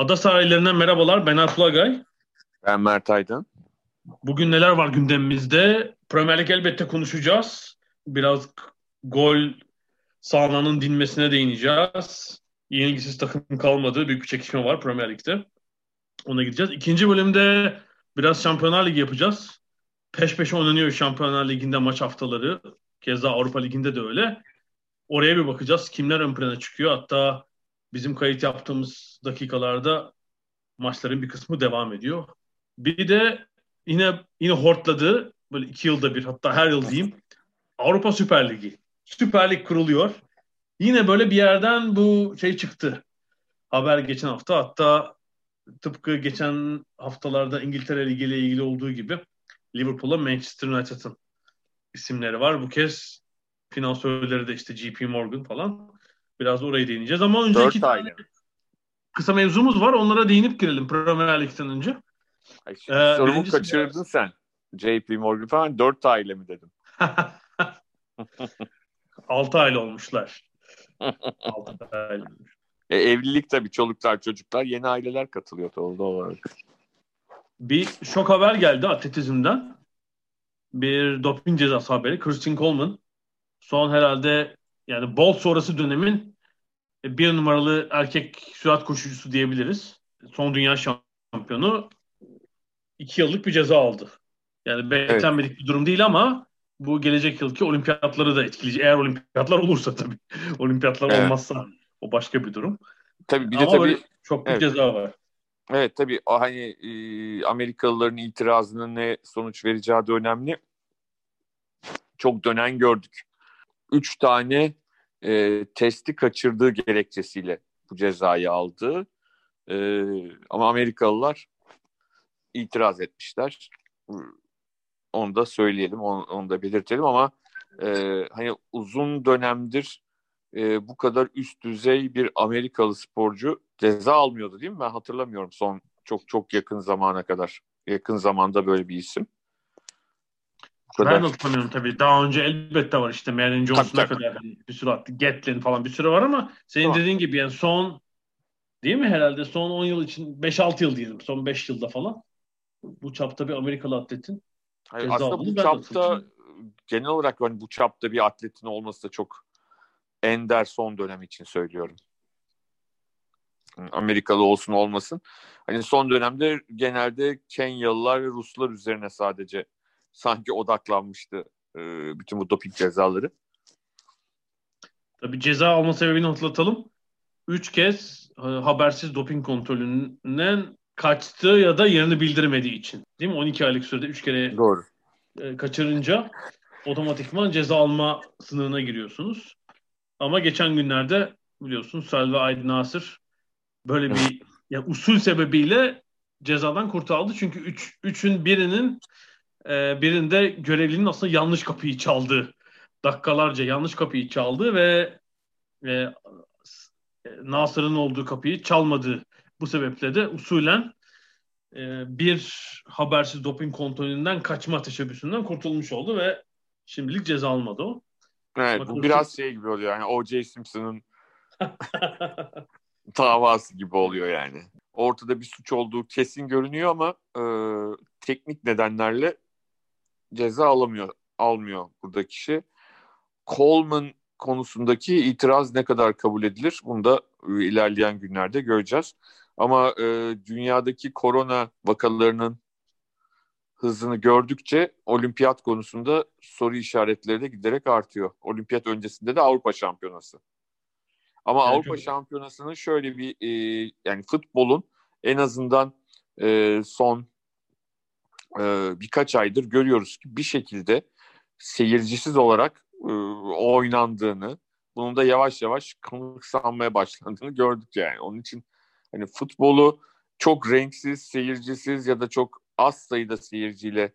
Ada sahillerinden merhabalar. Ben Alp Ulagay. Ben Mert Aydın. Bugün neler var gündemimizde? Premier Lig elbette konuşacağız. Biraz gol sahananın dinmesine değineceğiz. Yenilgisiz takım kalmadı. Büyük bir çekişme var Premier Lig'de. Ona gideceğiz. İkinci bölümde biraz Şampiyonlar Ligi yapacağız. Peş peşe oynanıyor Şampiyonlar Ligi'nde maç haftaları. Keza Avrupa Ligi'nde de öyle. Oraya bir bakacağız. Kimler ön plana çıkıyor? Hatta bizim kayıt yaptığımız dakikalarda maçların bir kısmı devam ediyor. Bir de yine yine hortladı. Böyle iki yılda bir hatta her yıl diyeyim. Avrupa Süper Ligi. Süper Lig kuruluyor. Yine böyle bir yerden bu şey çıktı. Haber geçen hafta hatta tıpkı geçen haftalarda İngiltere Ligi ile ilgili olduğu gibi Liverpool'a Manchester United'ın isimleri var. Bu kez finansörleri de işte JP Morgan falan. Biraz orayı değineceğiz ama önce iki tane kısa mevzumuz var. Onlara değinip girelim Premier Lig'den önce. Ay, ee, sorumu kaçırdın biraz... sen. JP Morgan falan dört aile mi dedim. Altı aile olmuşlar. Altı aile olmuş. E, evlilik tabii çoluklar çocuklar yeni aileler katılıyor doğal olarak. Bir şok haber geldi atletizmden. Bir doping cezası haberi. Christian Coleman son herhalde yani Bolt sonrası dönemin bir numaralı erkek sürat koşucusu diyebiliriz. Son dünya şampiyonu iki yıllık bir ceza aldı. Yani beklenmedik evet. bir durum değil ama bu gelecek yılki olimpiyatları da etkileyecek. Eğer olimpiyatlar olursa tabii. Olimpiyatlar evet. olmazsa o başka bir durum. Tabii bir de tabii çok bir evet. ceza var. Evet tabii o hani e, Amerikalıların itirazının ne sonuç vereceği de önemli. Çok dönen gördük. Üç tane e, testi kaçırdığı gerekçesiyle bu cezayı aldı. E, ama Amerikalılar itiraz etmişler. Onu da söyleyelim, onu, onu da belirtelim ama e, hani uzun dönemdir e, bu kadar üst düzey bir Amerikalı sporcu ceza almıyordu değil mi? Ben hatırlamıyorum son çok çok yakın zamana kadar. Yakın zamanda böyle bir isim. Kadar. Ben de hatırlamıyorum tabii. Daha önce elbette var işte Marion Jones'una kadar hani bir sürü attı. Gatlin falan bir sürü var ama senin tamam. dediğin gibi yani son değil mi herhalde son 10 yıl için 5-6 yıl diyelim. Son 5 yılda falan. Bu çapta bir Amerikalı atletin Hayır, aslında bu çapta genel olarak hani bu çapta bir atletin olması da çok ender son dönem için söylüyorum. Amerikalı olsun olmasın. Hani son dönemde genelde Kenyalılar ve Ruslar üzerine sadece sanki odaklanmıştı e, bütün bu doping cezaları. Tabii ceza alma sebebini hatırlatalım. Üç kez e, habersiz doping kontrolünden kaçtı ya da yerini bildirmediği için. Değil mi? 12 aylık sürede 3 kere Doğru. E, kaçırınca otomatikman ceza alma sınırına giriyorsunuz. Ama geçen günlerde biliyorsun Selvi Aydın Nasır böyle bir ya usul sebebiyle cezadan kurtarıldı. Çünkü üç, üçün birinin e, birinde görevlinin aslında yanlış kapıyı çaldı. Dakikalarca yanlış kapıyı çaldı ve e, Nasır'ın olduğu kapıyı çalmadı. Bu sebeple de usulen e, bir habersiz doping kontrolünden kaçma teşebbüsünden kurtulmuş oldu ve şimdilik ceza almadı o. Evet Bakın bu biraz şey gibi oluyor yani O.J. Simpson'ın davası gibi oluyor yani. Ortada bir suç olduğu kesin görünüyor ama e, teknik nedenlerle ceza alamıyor, almıyor burada kişi. Coleman konusundaki itiraz ne kadar kabul edilir bunu da ilerleyen günlerde göreceğiz. Ama e, dünyadaki korona vakalarının hızını gördükçe olimpiyat konusunda soru işaretleri de giderek artıyor. Olimpiyat öncesinde de Avrupa Şampiyonası. Ama evet, Avrupa Şampiyonası'nın şöyle bir e, yani futbolun en azından e, son e, birkaç aydır görüyoruz ki bir şekilde seyircisiz olarak e, oynandığını, bunun da yavaş yavaş kanıksanmaya başlandığını gördük yani. Onun için hani futbolu çok renksiz, seyircisiz ya da çok az sayıda seyirciyle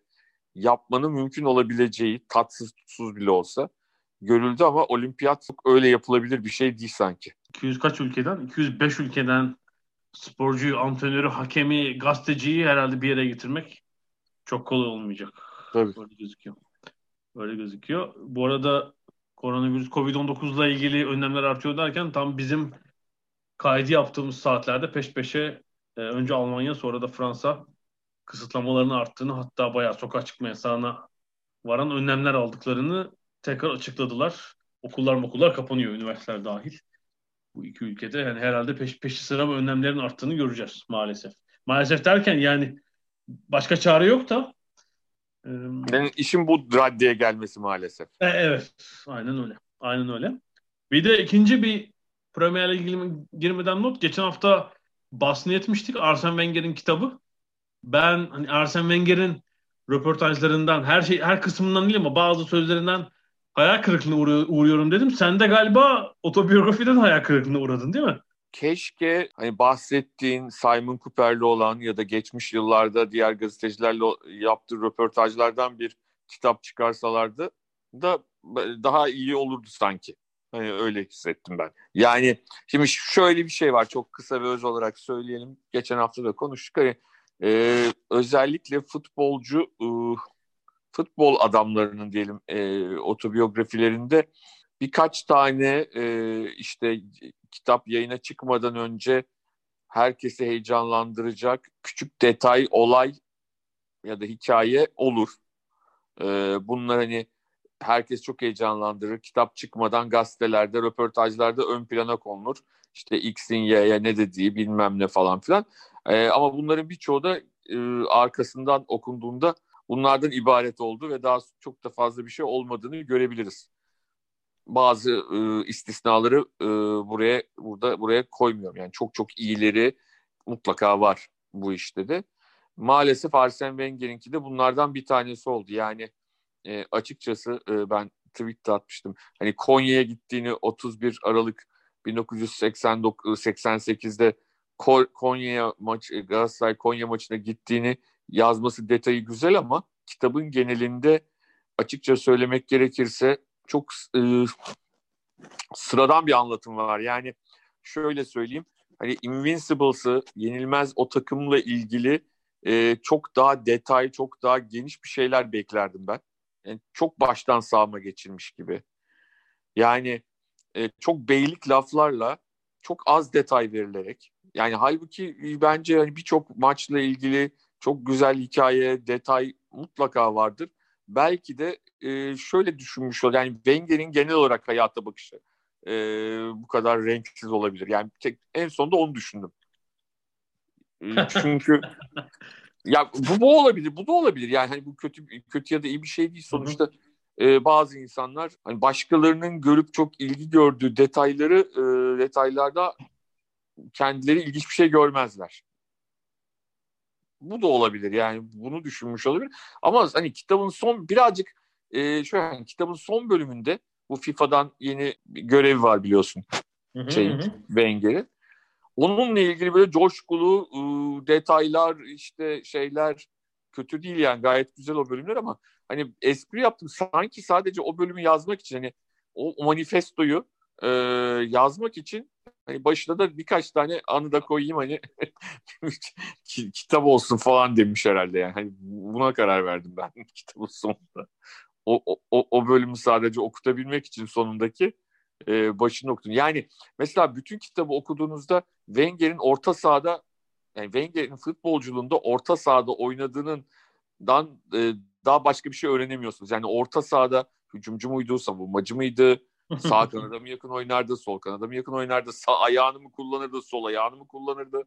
yapmanın mümkün olabileceği tatsız tutsuz bile olsa görüldü ama olimpiyat öyle yapılabilir bir şey değil sanki. 200 kaç ülkeden? 205 ülkeden sporcuyu, antrenörü, hakemi, gazeteciyi herhalde bir yere getirmek çok kolay olmayacak. Tabii. Öyle gözüküyor. Öyle gözüküyor. Bu arada koronavirüs Covid-19 ile ilgili önlemler artıyor derken tam bizim kaydı yaptığımız saatlerde peş peşe e, önce Almanya sonra da Fransa kısıtlamaların arttığını hatta bayağı sokağa çıkma yasağına varan önlemler aldıklarını tekrar açıkladılar. Okullar okullar kapanıyor, üniversiteler dahil. Bu iki ülkede yani herhalde peş peşi sıra önlemlerin arttığını göreceğiz maalesef. Maalesef derken yani başka çare yok da yani işin bu raddeye gelmesi maalesef. E, evet. Aynen öyle. Aynen öyle. Bir de ikinci bir Premier Lig'e girmeden not. Geçen hafta basını etmiştik. Arsene Wenger'in kitabı. Ben hani Arsene Wenger'in röportajlarından her şey her kısmından değil ama bazı sözlerinden hayal kırıklığına uğruyorum dedim. Sen de galiba otobiyografiden hayal kırıklığına uğradın değil mi? Keşke hani bahsettiğin Simon Cooper'li olan ya da geçmiş yıllarda diğer gazetecilerle yaptığı röportajlardan bir kitap çıkarsalardı da daha iyi olurdu sanki. Hani öyle hissettim ben. Yani şimdi şöyle bir şey var çok kısa ve öz olarak söyleyelim. Geçen hafta da konuştuk. Hani, e, özellikle futbolcu e, futbol adamlarının diyelim e, otobiyografilerinde birkaç tane e, işte kitap yayına çıkmadan önce herkesi heyecanlandıracak küçük detay, olay ya da hikaye olur. Ee, bunlar hani herkes çok heyecanlandırır. Kitap çıkmadan gazetelerde, röportajlarda ön plana konulur. İşte X'in Y'ye ne dediği bilmem ne falan filan. Ee, ama bunların birçoğu da e, arkasından okunduğunda bunlardan ibaret oldu ve daha çok da fazla bir şey olmadığını görebiliriz bazı e, istisnaları e, buraya burada buraya koymuyorum. Yani çok çok iyileri mutlaka var bu işte de. Maalesef Arsene Wenger'inki de bunlardan bir tanesi oldu. Yani e, açıkçası e, ben tweet'te atmıştım. Hani Konya'ya gittiğini 31 Aralık 1989-88'de Konya'ya maç Galatasaray Konya maçına gittiğini yazması detayı güzel ama kitabın genelinde açıkça söylemek gerekirse çok e, sıradan bir anlatım var. Yani şöyle söyleyeyim. Hani Invincibles'ı yenilmez o takımla ilgili e, çok daha detay, çok daha geniş bir şeyler beklerdim ben. Yani çok baştan sağma geçilmiş gibi. Yani e, çok beylik laflarla çok az detay verilerek yani halbuki bence hani birçok maçla ilgili çok güzel hikaye, detay mutlaka vardır belki de e, şöyle düşünmüş ol. Yani Wenger'in genel olarak hayata bakışı e, bu kadar renksiz olabilir. Yani tek, en sonunda onu düşündüm. E, çünkü ya bu, bu olabilir, bu da olabilir. Yani hani bu kötü kötü ya da iyi bir şey değil. Sonuçta e, bazı insanlar hani başkalarının görüp çok ilgi gördüğü detayları e, detaylarda kendileri ilginç bir şey görmezler bu da olabilir yani bunu düşünmüş olabilir. Ama hani kitabın son birazcık e, şöyle yani kitabın son bölümünde bu FIFA'dan yeni bir görev var biliyorsun. Şeyin Wenger'in. Onunla ilgili böyle coşkulu e, detaylar işte şeyler kötü değil yani gayet güzel o bölümler ama hani espri yaptım sanki sadece o bölümü yazmak için hani o, o manifestoyu e, yazmak için Hani başına da birkaç tane anı da koyayım hani kitap olsun falan demiş herhalde yani. Hani buna karar verdim ben kitabın sonunda. O, o, o bölümü sadece okutabilmek için sonundaki e, başını okudum. Yani mesela bütün kitabı okuduğunuzda Wenger'in orta sahada yani Wenger'in futbolculuğunda orta sahada oynadığının dan e, daha başka bir şey öğrenemiyorsunuz. Yani orta sahada hücumcu muydu, savunmacı mıydı, Sağ kanada mı yakın oynardı, sol kanada mı yakın oynardı, sağ ayağını mı kullanırdı, sol ayağını mı kullanırdı?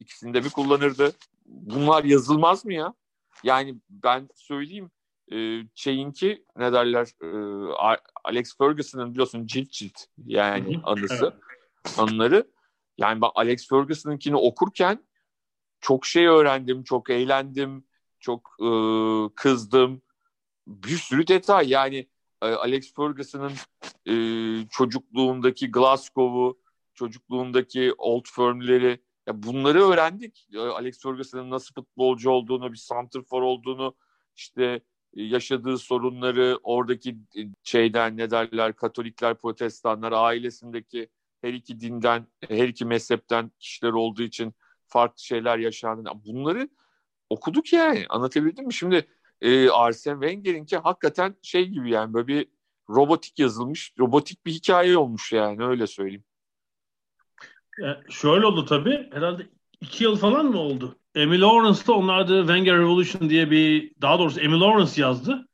İkisini de mi kullanırdı? Bunlar yazılmaz mı ya? Yani ben söyleyeyim e, şeyinki ne derler e, Alex Ferguson'ın biliyorsun cilt cilt yani anısı anıları. Yani ben Alex Ferguson'ınkini okurken çok şey öğrendim, çok eğlendim, çok e, kızdım bir sürü detay yani Alex Ferguson'ın e, çocukluğundaki Glasgow'u, çocukluğundaki Old Firm'leri ya bunları öğrendik. E, Alex Ferguson'ın nasıl futbolcu olduğunu, bir santrfor olduğunu, işte e, yaşadığı sorunları, oradaki e, şeyden ne derler, Katolikler, Protestanlar, ailesindeki her iki dinden, her iki mezhepten kişiler olduğu için farklı şeyler yaşandı. Bunları okuduk yani. Anlatabildim mi? Şimdi e, Arsene Wenger'inki hakikaten şey gibi yani böyle bir robotik yazılmış, robotik bir hikaye olmuş yani öyle söyleyeyim. Ya şöyle oldu tabii. Herhalde iki yıl falan mı oldu? Emil Lawrence'da onlar da Wenger Revolution diye bir daha doğrusu Emil Lawrence yazdı.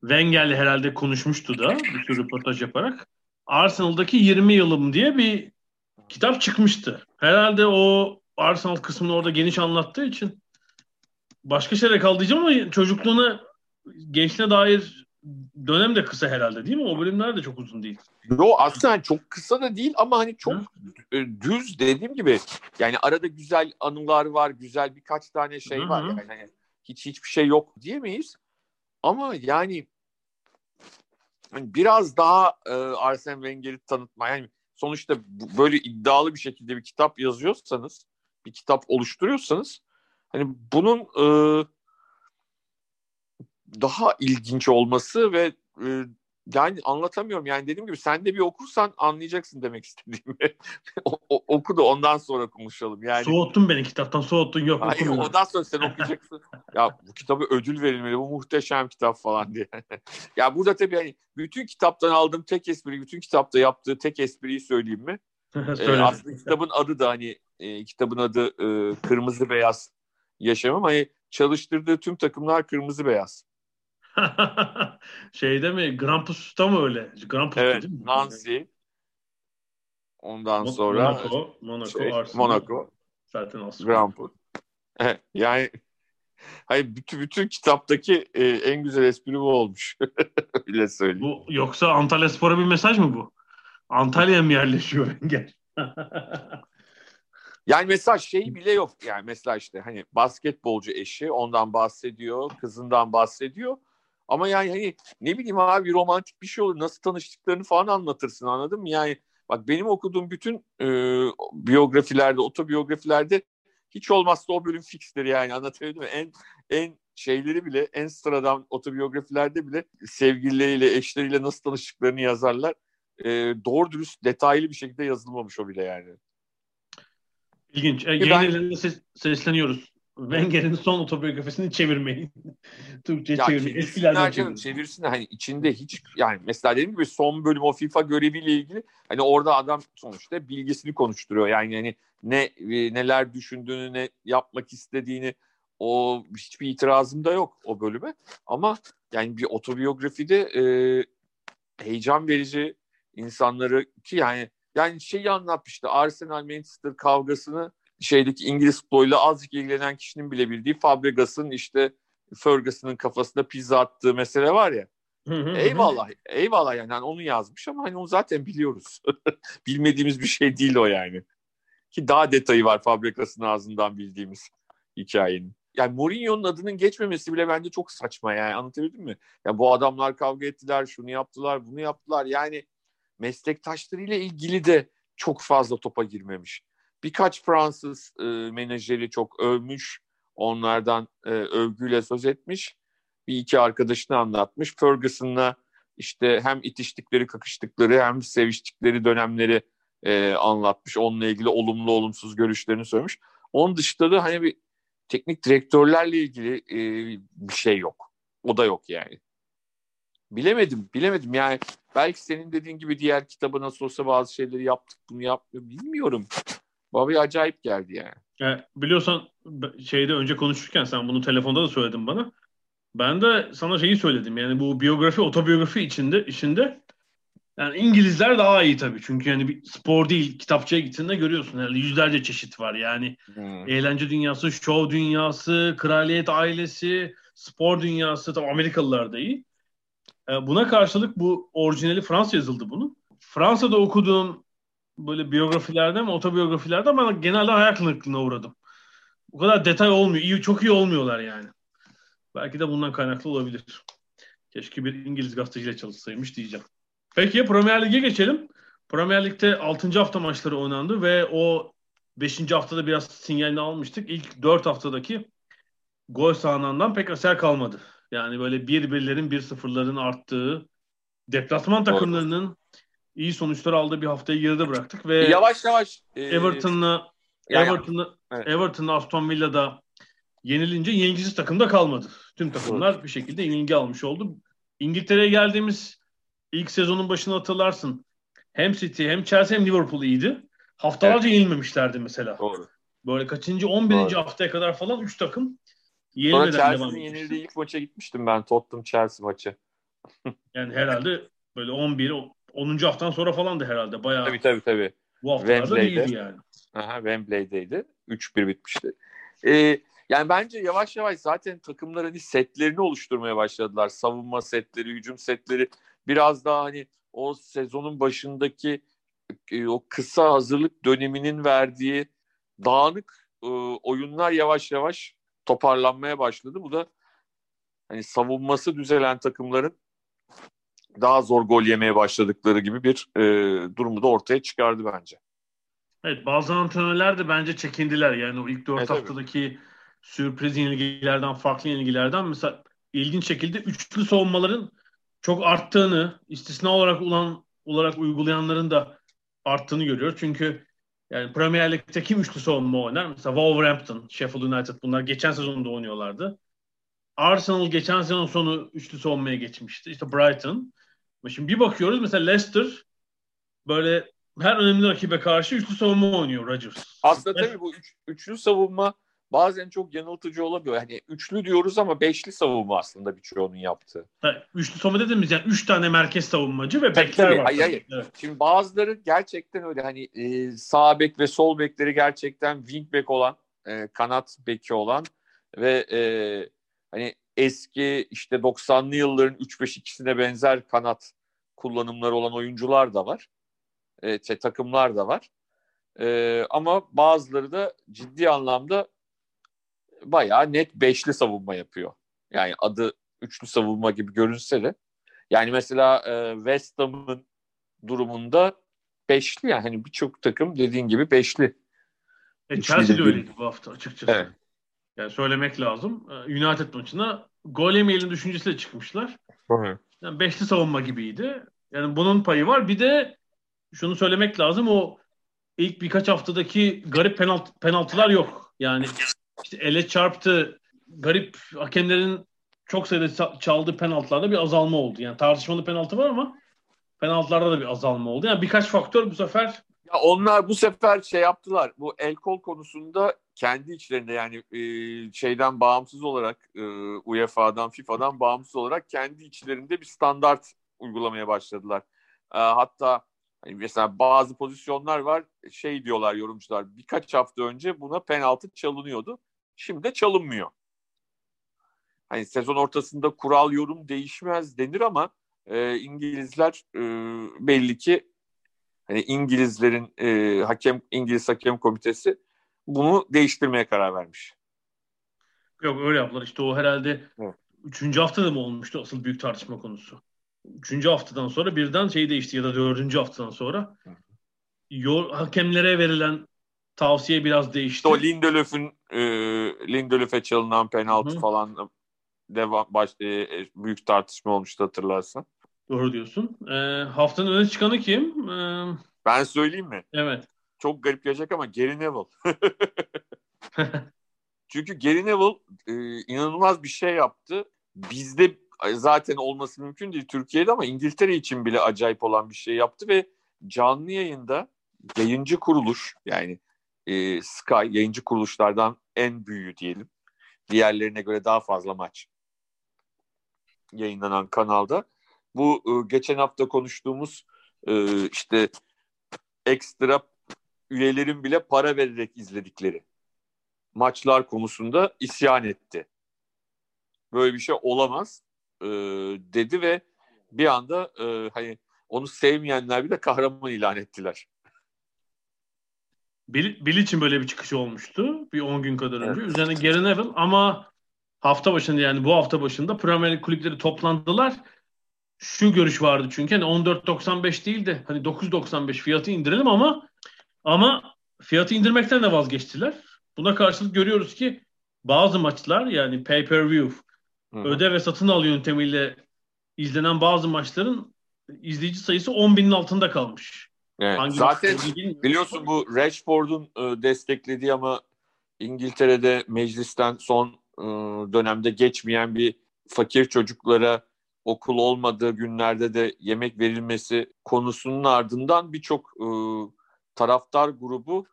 Wenger'le herhalde konuşmuştu da bir sürü röportaj yaparak. Arsenal'daki 20 yılım diye bir kitap çıkmıştı. Herhalde o Arsenal kısmını orada geniş anlattığı için başka şeyler kaldı diyeceğim ama çocukluğuna gençliğine dair dönem de kısa herhalde değil mi? O bölümler de çok uzun değil. Yo aslında çok kısa da değil ama hani çok Hı? düz dediğim gibi yani arada güzel anılar var, güzel birkaç tane şey Hı-hı. var yani hani hiç hiçbir şey yok diyemeyiz. Ama yani hani biraz daha e, Arsene Wenger'i tanıtma yani sonuçta böyle iddialı bir şekilde bir kitap yazıyorsanız, bir kitap oluşturuyorsanız hani bunun e, daha ilginç olması ve e, yani anlatamıyorum yani dediğim gibi sen de bir okursan anlayacaksın demek istediğimi. o, o, oku da ondan sonra konuşalım. Yani, Soğuttun beni kitaptan soğuttun yok. Hayır, ondan sonra sen okuyacaksın. ya bu kitabı ödül verilmeli bu muhteşem kitap falan diye. ya burada tabii hani bütün kitaptan aldığım tek espri, bütün kitapta yaptığı tek espriyi söyleyeyim mi? ee, aslında kitabın adı da hani e, kitabın adı e, Kırmızı Beyaz Yaşamım. Hani çalıştırdığı tüm takımlar kırmızı beyaz. Şeyde mi? Grampus'ta mı öyle? Grampus'ta evet, değil mi? Nancy. Ondan Mon- sonra Monaco, Monaco, şey, Monaco. Zaten aslında. Grampus. yani hayır bütün bütün kitaptaki e, en güzel espri bu olmuş. Öyle söyleyeyim. Bu yoksa Antalya Spor'a bir mesaj mı bu? Antalya'ya mı yerleşiyor Wenger? Yani mesela şey bile yok yani mesela işte hani basketbolcu eşi ondan bahsediyor, kızından bahsediyor. Ama yani hani ne bileyim abi romantik bir şey olur. Nasıl tanıştıklarını falan anlatırsın anladın mı? Yani bak benim okuduğum bütün e, biyografilerde, otobiyografilerde hiç olmazsa o bölüm fikstir yani anlatabildim mi? En en şeyleri bile en sıradan otobiyografilerde bile sevgilileriyle, eşleriyle nasıl tanıştıklarını yazarlar. E, doğru dürüst detaylı bir şekilde yazılmamış o bile yani. İlginç. E, yayın ben... ses, sesleniyoruz. Wenger'in son otobiyografisini çevirmeyin. Türkçe çevirmeyin. Eskilerden çevirsin. çevirsin hani içinde hiç yani mesela dediğim gibi son bölüm o FIFA göreviyle ilgili hani orada adam sonuçta bilgisini konuşturuyor. Yani hani ne e, neler düşündüğünü ne yapmak istediğini o hiçbir itirazım da yok o bölüme. Ama yani bir otobiyografide e, heyecan verici insanları ki yani yani şeyi anlatmıştı Arsenal Manchester kavgasını şeydeki İngiliz futboluyla azıcık ilgilenen kişinin bile bildiği Fabregas'ın işte Ferguson'ın kafasında pizza attığı mesele var ya. eyvallah, eyvallah yani. yani onu yazmış ama hani onu zaten biliyoruz. Bilmediğimiz bir şey değil o yani. Ki daha detayı var Fabregas'ın ağzından bildiğimiz hikayenin. Yani Mourinho'nun adının geçmemesi bile bence çok saçma yani anlatabildim mi? Ya bu adamlar kavga ettiler, şunu yaptılar, bunu yaptılar. Yani meslektaşlarıyla ilgili de çok fazla topa girmemiş. Birkaç Fransız e, menajeri çok övmüş, onlardan e, övgüyle söz etmiş. Bir iki arkadaşını anlatmış. Ferguson'la işte hem itiştikleri, kakıştıkları hem seviştikleri dönemleri e, anlatmış. Onunla ilgili olumlu olumsuz görüşlerini söylemiş. Onun dışında da hani bir teknik direktörlerle ilgili e, bir şey yok. O da yok yani. Bilemedim, bilemedim. Yani belki senin dediğin gibi diğer kitabı nasıl olsa bazı şeyleri yaptık, bunu yapmıyor. Bilmiyorum. Bir acayip geldi yani. E, biliyorsan şeyde önce konuşurken sen bunu telefonda da söyledin bana. Ben de sana şeyi söyledim. Yani bu biyografi, otobiyografi içinde içinde yani İngilizler daha iyi tabii. Çünkü yani bir spor değil, kitapçıya gittiğinde görüyorsun. Yani yüzlerce çeşit var. Yani hmm. eğlence dünyası, show dünyası, kraliyet ailesi, spor dünyası. Tabii Amerikalılar da iyi. E, buna karşılık bu orijinali Fransa yazıldı bunun. Fransa'da okuduğum böyle biyografilerde mi otobiyografilerde ama genelde hayal kırıklığına uğradım. Bu kadar detay olmuyor. İyi, çok iyi olmuyorlar yani. Belki de bundan kaynaklı olabilir. Keşke bir İngiliz gazeteciyle çalışsaymış diyeceğim. Peki Premier Lig'e geçelim. Premier Lig'de 6. hafta maçları oynandı ve o 5. haftada biraz sinyalini almıştık. İlk 4 haftadaki gol sahanından pek eser kalmadı. Yani böyle bir birlerin bir sıfırların arttığı deplasman takımlarının iyi sonuçlar aldığı bir haftayı geride bıraktık ve yavaş yavaş e, Everton'la Everton'la evet. Everton'la Aston Villa'da yenilince yenilgisiz takımda kalmadı. Tüm takımlar bir şekilde yenilgi almış oldu. İngiltere'ye geldiğimiz ilk sezonun başını hatırlarsın. Hem City hem Chelsea hem Liverpool iyiydi. Haftalarca evet. yenilmemişlerdi mesela. Doğru. Böyle kaçıncı 11. Doğru. haftaya kadar falan 3 takım yenilmeden Sonra Chelsea'nin yenildiği ilk maça gitmiştim ben. Tottenham Chelsea maçı. yani herhalde böyle 11 10. haftan sonra falan da herhalde bayağı. Tabii tabii tabii. Bu haftalarda iyiydi yani. Aha, Wembley'deydi. 3-1 bitmişti. Ee, yani bence yavaş yavaş zaten takımlar hani setlerini oluşturmaya başladılar. Savunma setleri, hücum setleri. Biraz daha hani o sezonun başındaki e, o kısa hazırlık döneminin verdiği dağınık e, oyunlar yavaş yavaş toparlanmaya başladı. Bu da hani savunması düzelen takımların daha zor gol yemeye başladıkları gibi bir e, durumu da ortaya çıkardı bence. Evet bazı antrenörler de bence çekindiler. Yani o ilk dört evet, haftadaki tabii. sürpriz yenilgilerden, farklı yenilgilerden mesela ilginç şekilde üçlü savunmaların çok arttığını, istisna olarak olan olarak uygulayanların da arttığını görüyoruz. Çünkü yani Premier Lig'de kim üçlü savunma oynar? Mesela Wolverhampton, Sheffield United bunlar geçen sezonda oynuyorlardı. Arsenal geçen sezon sonu üçlü savunmaya geçmişti. İşte Brighton. Şimdi bir bakıyoruz mesela Leicester böyle her önemli rakibe karşı üçlü savunma oynuyor Rodgers. Aslında tabii bu üç, üçlü savunma bazen çok yanıltıcı olabiliyor. Yani üçlü diyoruz ama beşli savunma aslında birçoğunun yaptığı. Ha, üçlü savunma dediğimiz yani üç tane merkez savunmacı ve bekler tabii. var. Hayır, hayır. Evet. Şimdi bazıları gerçekten öyle hani e, sağ bek ve sol bekleri gerçekten wing back olan, e, kanat beki olan ve e, hani eski işte 90'lı yılların 3-5-2'sine benzer kanat kullanımları olan oyuncular da var. E, takımlar da var. E, ama bazıları da ciddi anlamda bayağı net beşli savunma yapıyor. Yani adı üçlü savunma gibi görünse de. Yani mesela e, West Ham'ın durumunda beşli yani hani birçok takım dediğin gibi beşli. E, Chelsea de öyleydi bu hafta açıkçası. Evet. Yani söylemek lazım. E, United maçına gol yemeyelim düşüncesiyle çıkmışlar. Hı. Yani beşli savunma gibiydi. Yani bunun payı var. Bir de şunu söylemek lazım o ilk birkaç haftadaki garip penalt, penaltılar yok. Yani işte ele çarptı garip hakemlerin çok sayıda çaldığı penaltılarda bir azalma oldu. Yani tartışmalı penaltı var ama penaltılarda da bir azalma oldu. Yani birkaç faktör bu sefer ya onlar bu sefer şey yaptılar. Bu el kol konusunda kendi içlerinde yani e, şeyden bağımsız olarak e, UEFA'dan, FIFA'dan bağımsız olarak kendi içlerinde bir standart uygulamaya başladılar. E, hatta hani mesela bazı pozisyonlar var şey diyorlar yorumcular birkaç hafta önce buna penaltı çalınıyordu. Şimdi de çalınmıyor. Hani sezon ortasında kural yorum değişmez denir ama e, İngilizler e, belli ki hani İngilizlerin e, hakem İngiliz hakem komitesi bunu değiştirmeye karar vermiş. Yok öyle yaptılar. İşte o herhalde evet. üçüncü haftada mı olmuştu asıl büyük tartışma konusu. Üçüncü haftadan sonra birden şey değişti ya da dördüncü haftadan sonra yol, hakemlere verilen tavsiye biraz değişti. O Lindelöf'ün e, Lindelöf'e çalınan penaltı Hı-hı. falan devam baş, e, büyük tartışma olmuştu hatırlarsan. Doğru diyorsun. E, haftanın öne çıkanı kim? E, ben söyleyeyim mi? Evet. Çok garip gelecek ama Gary Neville. Çünkü Gary Neville e, inanılmaz bir şey yaptı. Bizde zaten olması mümkün değil Türkiye'de ama İngiltere için bile acayip olan bir şey yaptı ve canlı yayında yayıncı kuruluş yani e, Sky yayıncı kuruluşlardan en büyüğü diyelim. Diğerlerine göre daha fazla maç yayınlanan kanalda. Bu e, geçen hafta konuştuğumuz e, işte ekstra üyelerin bile para vererek izledikleri maçlar konusunda isyan etti. Böyle bir şey olamaz e, dedi ve bir anda e, hani onu sevmeyenler bile kahraman ilan ettiler. Bill, Bill için böyle bir çıkışı olmuştu. Bir 10 gün kadar önce. Evet. Üzerine Gary Neville ama hafta başında yani bu hafta başında Premier Lig kulüpleri toplandılar. Şu görüş vardı çünkü hani 14.95 değil de hani 9.95 fiyatı indirelim ama ama fiyatı indirmekten de vazgeçtiler. Buna karşılık görüyoruz ki bazı maçlar yani pay per view öde ve satın al yöntemiyle izlenen bazı maçların izleyici sayısı 10 binin altında kalmış. Evet. Hangi Zaten biliyorsun bu Rashford'un e, desteklediği ama İngiltere'de meclisten son e, dönemde geçmeyen bir fakir çocuklara okul olmadığı günlerde de yemek verilmesi konusunun ardından birçok e, taraftar grubu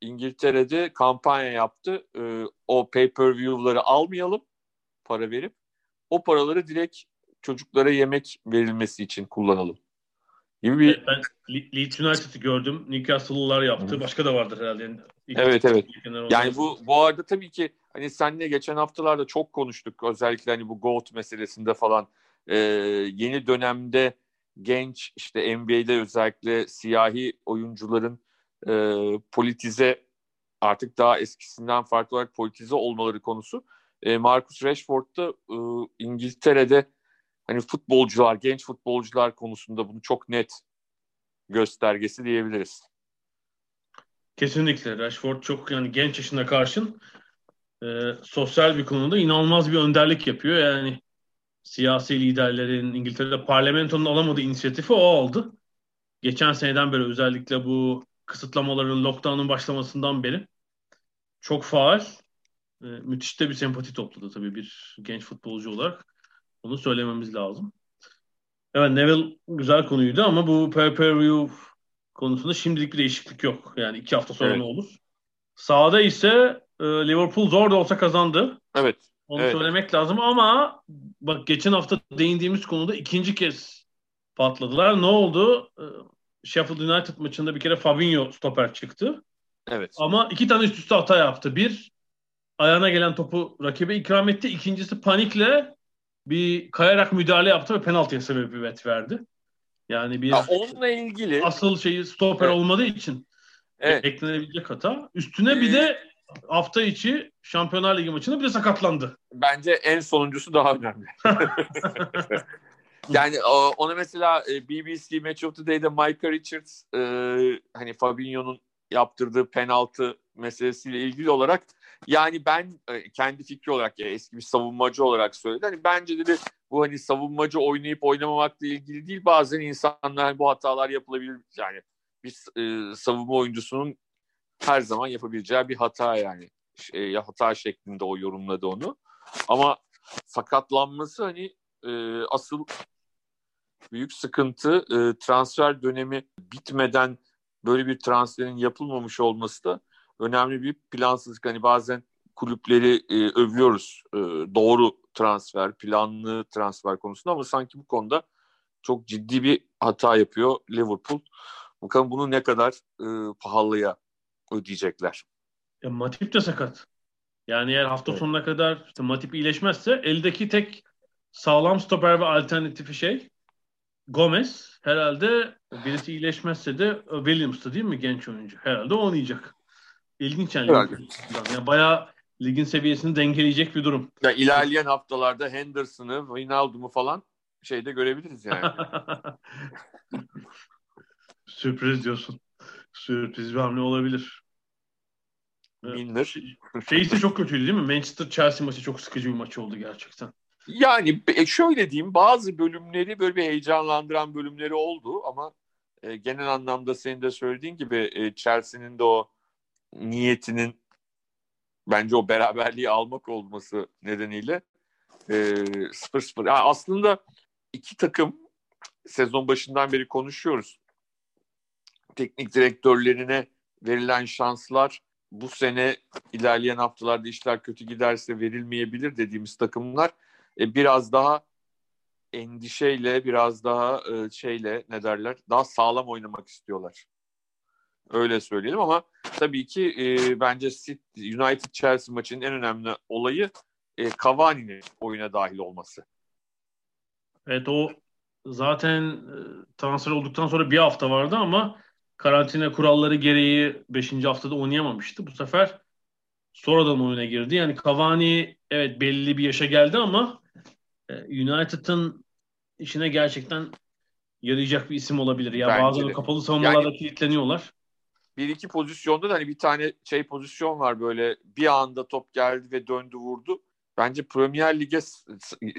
İngiltere'de kampanya yaptı. E, o pay-per-view'ları almayalım para verip o paraları direkt çocuklara yemek verilmesi için kullanalım. Gibi bir... Ben Leeds United'ı gördüm. Newcastle'lılar yaptı. Başka da vardır herhalde. Yani evet evet. Yani bu bu arada tabii ki hani seninle geçen haftalarda çok konuştuk. Özellikle hani bu GOAT meselesinde falan. Ee, yeni dönemde genç işte NBA'de özellikle siyahi oyuncuların e, politize artık daha eskisinden farklı olarak politize olmaları konusu. E, Marcus Rashford da e, İngiltere'de hani futbolcular, genç futbolcular konusunda bunu çok net göstergesi diyebiliriz. Kesinlikle. Rashford çok yani genç yaşına karşın e, sosyal bir konuda inanılmaz bir önderlik yapıyor. Yani siyasi liderlerin İngiltere'de parlamentonun alamadığı inisiyatifi o aldı. Geçen seneden beri özellikle bu kısıtlamaların, lockdown'un başlamasından beri çok faal, e, müthiş de bir sempati topladı tabii bir genç futbolcu olarak. Onu söylememiz lazım. Evet Neville güzel konuydu ama bu pay-per-view konusunda şimdilik bir değişiklik yok. Yani iki hafta sonra evet. ne olur? Sağda ise e, Liverpool zor da olsa kazandı. Evet. Onu evet. söylemek lazım ama bak geçen hafta değindiğimiz konuda ikinci kez patladılar. Ne oldu? E, Sheffield United maçında bir kere Fabinho stoper çıktı. Evet. Ama iki tane üst üste hata yaptı. Bir, ayağına gelen topu rakibe ikram etti. İkincisi panikle bir kayarak müdahale yaptı ve penaltıya sebebiyet verdi. Yani bir ya onunla ilgili asıl şeyi stoper evet. olmadığı için evet. eklenebilecek hata. Üstüne bir de hafta içi Şampiyonlar Ligi maçında bir de sakatlandı. Bence en sonuncusu daha önemli. yani ona mesela e, BBC Match of the Day'de Micah Richards e, hani Fabinho'nun yaptırdığı penaltı meselesiyle ilgili olarak yani ben e, kendi fikri olarak ya eski bir savunmacı olarak söyledi. Hani bence dedi bu hani savunmacı oynayıp oynamamakla ilgili değil. Bazen insanlar bu hatalar yapılabilir. Yani bir e, savunma oyuncusunun her zaman yapabileceği bir hata yani. E, hata şeklinde o yorumladı onu. Ama sakatlanması hani e, asıl büyük sıkıntı e, transfer dönemi bitmeden böyle bir transferin yapılmamış olması da önemli bir plansızlık. Hani bazen kulüpleri e, övüyoruz e, doğru transfer, planlı transfer konusunda ama sanki bu konuda çok ciddi bir hata yapıyor Liverpool. Bakalım bunu ne kadar e, pahalıya ödeyecekler. Ya Matip de sakat. Yani eğer hafta evet. sonuna kadar işte Matip iyileşmezse eldeki tek sağlam stoper ve alternatifi şey Gomez. Herhalde birisi iyileşmezse de Williams'tı değil mi genç oyuncu? Herhalde oynayacak. İlginç yani. Herhalde. yani bayağı ligin seviyesini dengeleyecek bir durum. Ya ilerleyen haftalarda Henderson'ı, Wijnaldum'u falan şeyde görebiliriz yani. Sürpriz diyorsun. Sürpriz bir hamle olabilir. Milner. Şey, şeysi çok kötüydü değil mi? Manchester Chelsea maçı çok sıkıcı bir maç oldu gerçekten. Yani e, şöyle diyeyim bazı bölümleri böyle bir heyecanlandıran bölümleri oldu ama e, genel anlamda senin de söylediğin gibi e, Chelsea'nin de o niyetinin bence o beraberliği almak olması nedeniyle e, 0-0. Yani aslında iki takım sezon başından beri konuşuyoruz. Teknik direktörlerine verilen şanslar bu sene ilerleyen haftalarda işler kötü giderse verilmeyebilir dediğimiz takımlar e, biraz daha endişeyle biraz daha e, şeyle ne derler daha sağlam oynamak istiyorlar. Öyle söyleyelim ama tabii ki e, bence United Chelsea maçının en önemli olayı e, Cavani'nin oyuna dahil olması. Evet o zaten e, transfer olduktan sonra bir hafta vardı ama karantina kuralları gereği 5. haftada oynayamamıştı. Bu sefer sonradan oyuna girdi. Yani Cavani evet belli bir yaşa geldi ama e, United'ın işine gerçekten yarayacak bir isim olabilir. Ya Bence bazen de. kapalı savunmalarda yani, kilitleniyorlar. Bir iki pozisyonda da hani bir tane şey pozisyon var böyle bir anda top geldi ve döndü vurdu. Bence Premier Lig'e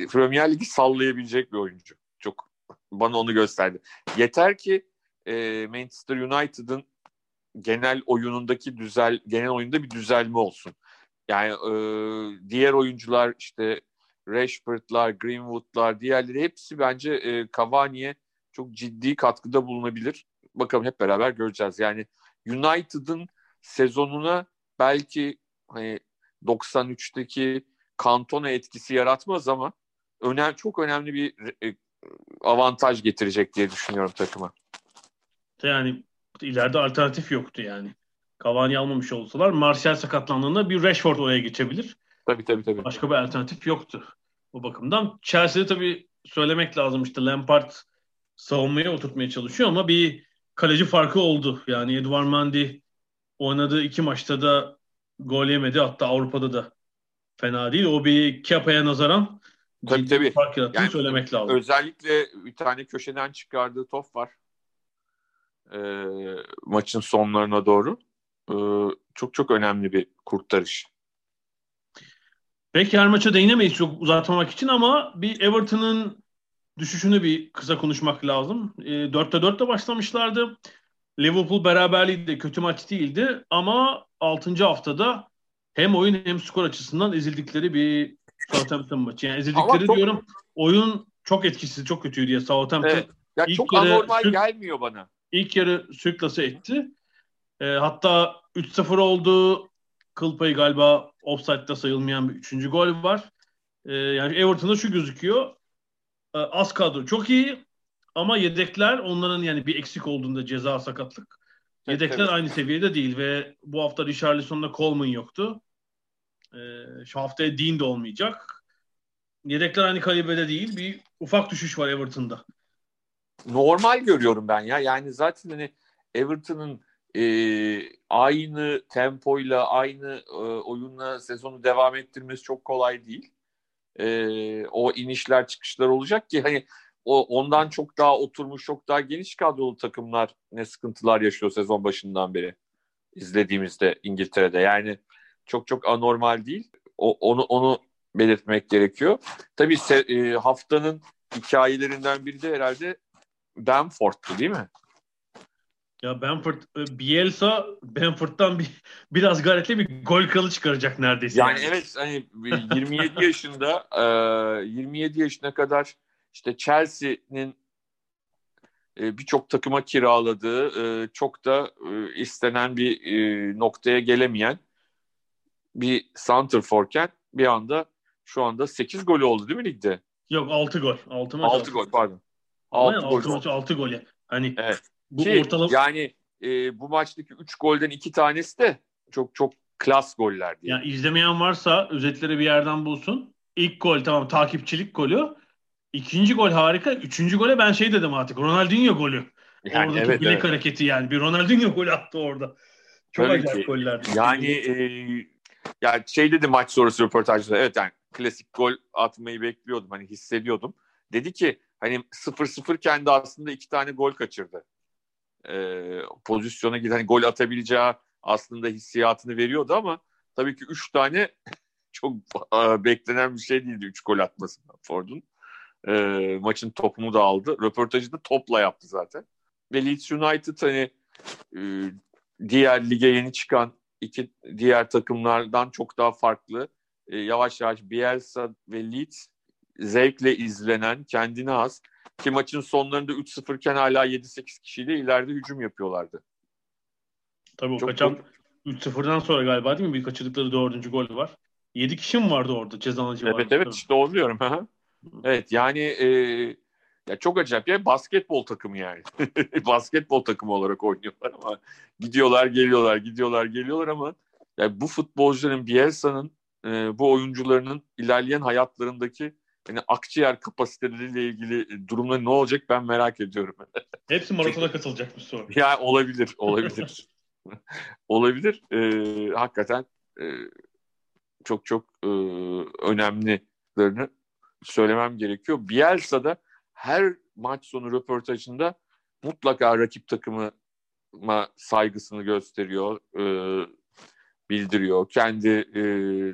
Premier Lig'i sallayabilecek bir oyuncu. Çok bana onu gösterdi. Yeter ki e, Manchester United'ın genel oyunundaki düzel genel oyunda bir düzelme olsun. Yani e, diğer oyuncular işte Rashford'lar, Greenwood'lar, diğerleri hepsi bence e, Cavani'ye çok ciddi katkıda bulunabilir. Bakalım hep beraber göreceğiz. Yani United'ın sezonuna belki hani 93'teki Cantona etkisi yaratmaz ama önem çok önemli bir e, avantaj getirecek diye düşünüyorum takıma. Yani ileride alternatif yoktu yani. Cavani almamış olsalar Martial sakatlandığında bir Rashford oraya geçebilir. Tabii tabii tabii. Başka bir alternatif yoktu bu bakımdan. Chelsea'de tabii söylemek lazım işte Lampard savunmaya oturtmaya çalışıyor ama bir kaleci farkı oldu. Yani Edouard Mendy oynadığı iki maçta da gol yemedi. Hatta Avrupa'da da fena değil. O bir Keapa'ya nazaran tabii, tabii. fark yarattığını yani, söylemek lazım. Özellikle bir tane köşeden çıkardığı top var. E, maçın sonlarına doğru. E, çok çok önemli bir kurtarış. Belki her maça değinemeyiz çok uzatmamak için ama bir Everton'ın düşüşünü bir kısa konuşmak lazım. E, 4'te 4'te başlamışlardı. Liverpool beraberliği de kötü maç değildi ama 6. haftada hem oyun hem skor açısından ezildikleri bir Southampton maçı. Yani ezildikleri çok... diyorum oyun çok etkisiz, çok kötüydü ya Southampton. Evet. Ya ilk çok anormal sürk, gelmiyor bana. İlk yarı sürklası etti. E, hatta 3-0 oldu. Kıl payı galiba offside'da sayılmayan bir üçüncü gol var. E, yani Everton'da şu gözüküyor. E, az kadro çok iyi ama yedekler onların yani bir eksik olduğunda ceza sakatlık. Yedekler evet, aynı seviyede değil ve bu hafta Richarlison'da Coleman yoktu. Ee, şu haftaya Dean de olmayacak. Yedekler aynı kalibede değil. Bir ufak düşüş var Everton'da. Normal görüyorum ben ya. Yani zaten hani Everton'ın e, aynı tempoyla, aynı e, oyunla sezonu devam ettirmesi çok kolay değil. E, o inişler çıkışlar olacak ki hani o ondan çok daha oturmuş, çok daha geniş kadrolu takımlar ne sıkıntılar yaşıyor sezon başından beri izlediğimizde İngiltere'de. Yani çok çok anormal değil. O, onu onu belirtmek gerekiyor. Tabii se, e, haftanın hikayelerinden biri de herhalde Bamford'tu değil mi? Ya Bamford, e, Bielsa Bamford'dan bir, biraz gayretli bir gol kralı çıkaracak neredeyse. Yani, evet hani 27 yaşında e, 27 yaşına kadar işte Chelsea'nin e, birçok takıma kiraladığı e, çok da e, istenen bir noktaya gelemeyen bir forken bir anda şu anda 8 gol oldu değil mi ligde? Yok 6 gol. 6 maç. 6 gol pardon. 6 gol. 6 maç 6 gol. Hani evet. Bu Ki, ortalama yani e, bu maçtaki 3 golden 2 tanesi de çok çok klas gollerdi. Yani. yani izlemeyen varsa özetleri bir yerden bulsun. İlk gol tamam takipçilik golü. İkinci gol harika. Üçüncü gole ben şey dedim artık. Ronaldinho golü. Yani Oradaki evet, bilek evet. hareketi yani. Bir Ronaldinho gol attı orada. Çok Tabii acayip ki. goller. Yani e, ya şey dedi maç sonrası röportajda. Evet yani klasik gol atmayı bekliyordum. Hani hissediyordum. Dedi ki hani 0-0 kendi aslında iki tane gol kaçırdı. Ee, pozisyona giden hani gol atabileceği aslında hissiyatını veriyordu ama tabii ki üç tane çok a, beklenen bir şey değildi üç gol atması Ford'un. E, maçın topunu da aldı. Röportajı da topla yaptı zaten. Ve Leeds United hani e, diğer lige yeni çıkan iki diğer takımlardan çok daha farklı. E, yavaş yavaş Bielsa ve Leeds zevkle izlenen, kendine az ki maçın sonlarında 3-0 iken hala 7-8 kişiyle ileride hücum yapıyorlardı. Tabii o çok kaçan 3-0'dan sonra galiba değil mi? Bir kaçırdıkları dördüncü gol var. 7 kişi mi vardı orada cezalı civarında? Evet evet işte onu diyorum. Evet yani e, ya çok acayip ya basketbol takımı yani. basketbol takımı olarak oynuyorlar ama gidiyorlar geliyorlar gidiyorlar geliyorlar ama yani bu futbolcuların Bielsa'nın e, bu oyuncularının ilerleyen hayatlarındaki yani akciğer kapasiteleriyle ilgili durumlar ne olacak ben merak ediyorum. Hepsi maratona katılacakmış sonra. Ya olabilir, olabilir. olabilir. E, hakikaten e, çok çok e, önemlilerini söylemem gerekiyor. Bielsa da her maç sonu röportajında mutlaka rakip takımıma saygısını gösteriyor, e, bildiriyor. Kendi e,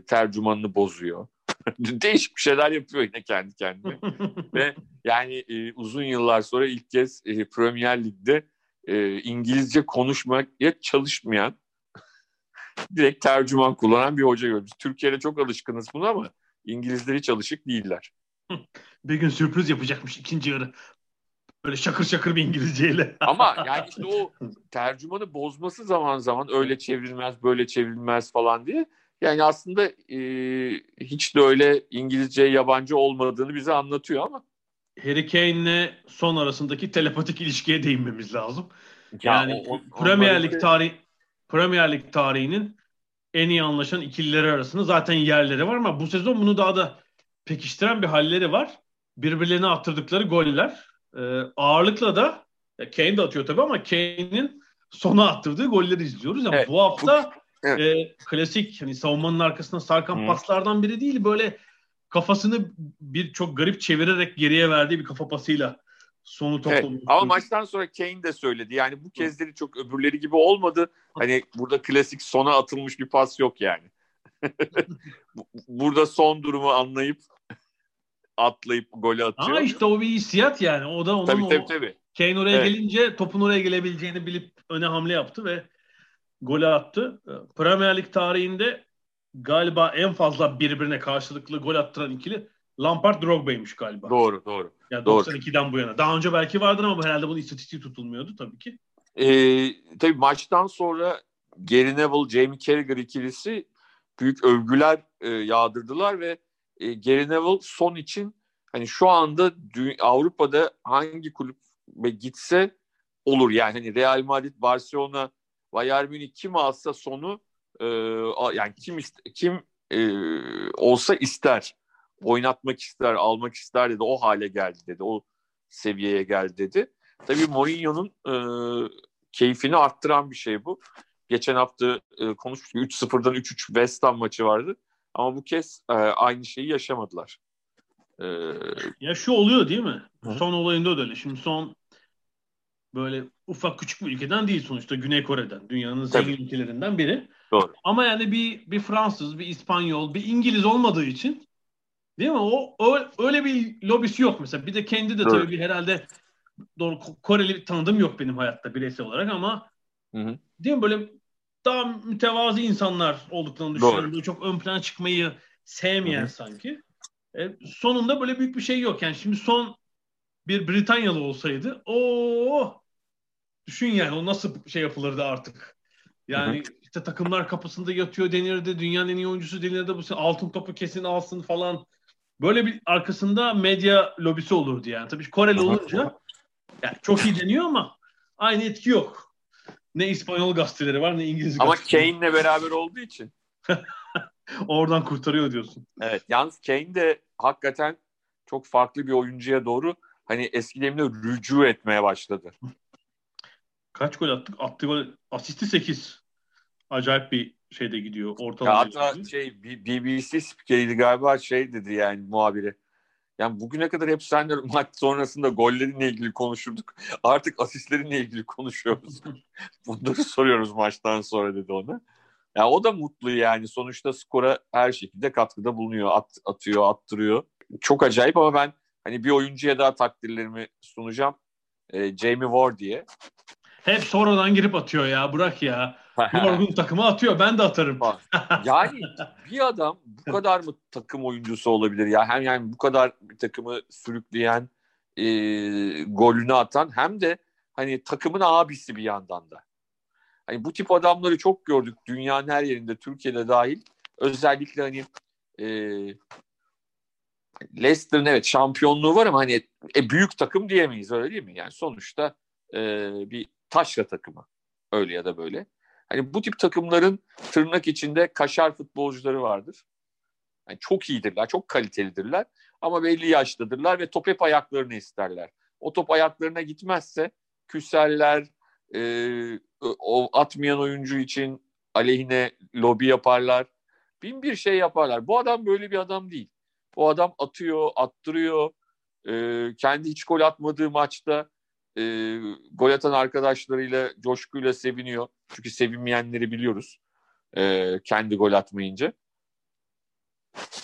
tercümanını bozuyor. Değişik bir şeyler yapıyor yine kendi kendine. Ve yani e, uzun yıllar sonra ilk kez e, Premier Lig'de e, İngilizce konuşmaya çalışmayan direkt tercüman kullanan bir hoca gördük. Türkiye'de çok alışkınız buna ama İngilizler hiç alışık değiller. bir gün sürpriz yapacakmış ikinci yarı. Böyle şakır şakır bir İngilizceyle. Ama yani işte o tercümanı bozması zaman zaman öyle çevrilmez, böyle çevrilmez falan diye. Yani aslında e, hiç de öyle İngilizce yabancı olmadığını bize anlatıyor ama. Harry Kane'le son arasındaki telepatik ilişkiye değinmemiz lazım. Yani ya, o, o, Premier Lig tarih Premier Lig tarihinin en iyi anlaşan ikilileri arasında zaten yerleri var ama bu sezon bunu daha da pekiştiren bir halleri var. Birbirlerine attırdıkları goller. Ee, ağırlıkla da ya Kane de atıyor tabii ama Kane'in sona attırdığı golleri izliyoruz. Ama evet, bu hafta evet. e, klasik hani savunmanın arkasına sarkan hmm. paslardan biri değil böyle kafasını bir çok garip çevirerek geriye verdiği bir kafa pasıyla sonu toplamış. Evet, ama maçtan sonra Kane de söyledi. Yani bu kezderi çok öbürleri gibi olmadı. Hani burada klasik sona atılmış bir pas yok yani. burada son durumu anlayıp atlayıp golü atıyor. Aa işte o bir hissiyat yani. O da onun tabii, tabii, tabii. Kane oraya evet. gelince topun oraya gelebileceğini bilip öne hamle yaptı ve golü attı. Premier Lig tarihinde galiba en fazla birbirine karşılıklı gol attıran ikili Lampard Drogba'ymış galiba. Doğru doğru. Yani 92'den doğru. bu yana. Daha önce belki vardır ama herhalde bunun istatistiği tutulmuyordu tabii ki. Ee, tabii maçtan sonra Gary Neville, Jamie Carragher ikilisi büyük övgüler e, yağdırdılar ve e, Gary Neville son için hani şu anda Avrupa'da hangi kulüp gitse olur yani hani Real Madrid, Barcelona, Bayern Münih kim alsa sonu e, yani kim kim e, olsa ister oynatmak ister, almak ister dedi. O hale geldi dedi. O seviyeye geldi dedi. Tabii Mourinho'nun e, keyfini arttıran bir şey bu. Geçen hafta e, konuşmuştuk. 3-0'dan 3-3 West Ham maçı vardı. Ama bu kez e, aynı şeyi yaşamadılar. E, ya şu oluyor değil mi? Hı? Son olayında da öyle. Şimdi son böyle ufak küçük bir ülkeden değil sonuçta Güney Kore'den. Dünyanın zengin Tabii. ülkelerinden biri. Doğru. Ama yani bir bir Fransız, bir İspanyol, bir İngiliz olmadığı için değil mi? O, öyle bir lobisi yok mesela. Bir de kendi de Doğru. tabii bir herhalde doğru Koreli bir tanıdığım yok benim hayatta bireysel olarak ama hı hı. değil mi böyle daha mütevazi insanlar olduklarını düşünüyorum. Böyle çok ön plana çıkmayı sevmeyen Hı-hı. sanki. E, sonunda böyle büyük bir şey yok. Yani şimdi son bir Britanyalı olsaydı o düşün yani o nasıl şey yapılırdı artık. Yani Hı-hı. işte takımlar kapısında yatıyor denirdi. Dünyanın en iyi oyuncusu denirdi. Bu altın topu kesin alsın falan. Böyle bir arkasında medya lobisi olurdu yani. Tabii Koreli olunca yani çok iyi deniyor ama aynı etki yok. Ne İspanyol gazeteleri var ne İngiliz Ama Kane'le beraber olduğu için. Oradan kurtarıyor diyorsun. Evet. Yalnız Kane de hakikaten çok farklı bir oyuncuya doğru hani eski deyimle rücu etmeye başladı. Kaç gol attık? Attığı gol asisti 8. Acayip bir şeyde gidiyor. Ortalama. hatta şey BBC spikeriydi galiba şey dedi yani muhabiri. Yani bugüne kadar hep senle maç sonrasında gollerinle ilgili konuşurduk. Artık asistlerinle ilgili konuşuyoruz. Bunları soruyoruz maçtan sonra dedi ona. Yani o da mutlu yani. Sonuçta skora her şekilde katkıda bulunuyor. At, atıyor, attırıyor. Çok acayip ama ben hani bir oyuncuya daha takdirlerimi sunacağım. Ee, Jamie Ward diye. Hep sonradan girip atıyor ya. Bırak ya. Yorgun takımı atıyor. Ben de atarım. yani bir adam bu kadar mı takım oyuncusu olabilir ya? Hem yani bu kadar bir takımı sürükleyen, e, golünü atan hem de hani takımın abisi bir yandan da. Hani bu tip adamları çok gördük dünyanın her yerinde, Türkiye'de dahil. Özellikle hani e, Leicester'ın evet şampiyonluğu var ama hani e, büyük takım diyemeyiz öyle değil mi? Yani sonuçta e, bir taşra takımı öyle ya da böyle. Hani bu tip takımların tırnak içinde kaşar futbolcuları vardır. Yani çok iyidirler, çok kalitelidirler ama belli yaştadırlar ve top hep ayaklarını isterler. O top ayaklarına gitmezse küserler, e, o atmayan oyuncu için aleyhine lobi yaparlar. bin bir şey yaparlar. Bu adam böyle bir adam değil. Bu adam atıyor, attırıyor. E, kendi hiç gol atmadığı maçta e, gol atan arkadaşlarıyla coşkuyla seviniyor. Çünkü sevinmeyenleri biliyoruz. E, kendi gol atmayınca.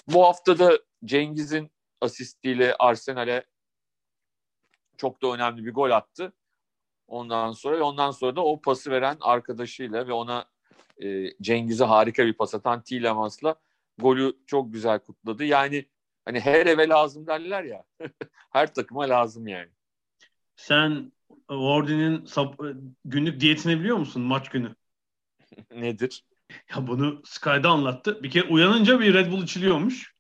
Bu hafta da Cengiz'in asistiyle Arsenal'e çok da önemli bir gol attı. Ondan sonra ondan sonra da o pası veren arkadaşıyla ve ona e, Cengiz'e harika bir pas atan Tielemans'la golü çok güzel kutladı. Yani hani her eve lazım derler ya. her takıma lazım yani. Sen Wardy'nin günlük diyetini biliyor musun maç günü? Nedir? Ya bunu Sky'da anlattı. Bir kere uyanınca bir Red Bull içiliyormuş.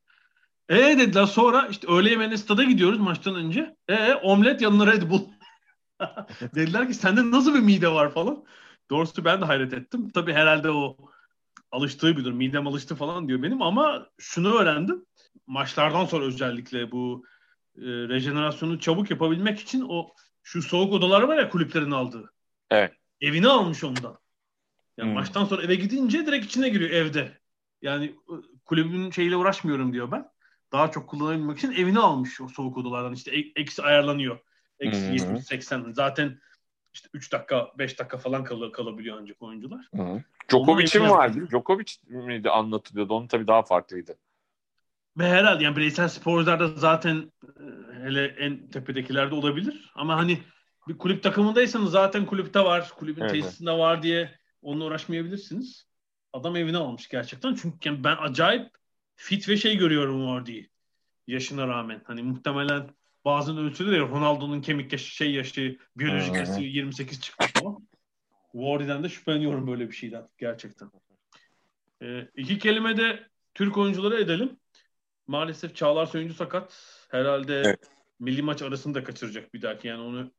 E dediler sonra işte öğle yemeğine stada gidiyoruz maçtan önce. E omlet yanına Red Bull. dediler ki sende nasıl bir mide var falan. Doğrusu ben de hayret ettim. Tabii herhalde o alıştığı bir durum. Midem alıştı falan diyor benim ama şunu öğrendim. Maçlardan sonra özellikle bu e, rejenerasyonu çabuk yapabilmek için o şu soğuk odalar var ya kulüplerin aldığı. Evet. Evini almış ondan. Yani Hmm. maçtan sonra eve gidince direkt içine giriyor evde. Yani e, kulübün şeyiyle uğraşmıyorum diyor ben. Daha çok kullanabilmek için evini almış o soğuk odalardan. İşte eksi ayarlanıyor. Eksi hı. 70 80. Zaten işte 3 dakika 5 dakika falan kal- kalabiliyor ancak oyuncular. Hı. Djokovic'in vardı. Djokovic miydi anlatılıyordu. Onun tabii daha farklıydı. Ve herhalde yani bireysel sporcularda zaten e, hele en tepedekilerde olabilir. Ama hani bir kulüp takımındaysanız zaten kulüpte var, kulübün Evet. tesisinde var diye onunla uğraşmayabilirsiniz. Adam evine almış gerçekten. Çünkü yani ben acayip fit ve şey görüyorum Wardy'yi. Yaşına rağmen. Hani muhtemelen bazen ölçülür ya Ronaldo'nun kemik yaşı, şey yaşı, biyolojik yaşı 28 çıkmış falan. Wardy'den de şüpheleniyorum böyle bir şeyden gerçekten. Ee, iki kelime de Türk oyuncuları edelim. Maalesef Çağlar Söyüncü sakat. Herhalde Evet. milli maç arasını da kaçıracak bir dahaki. Yani onu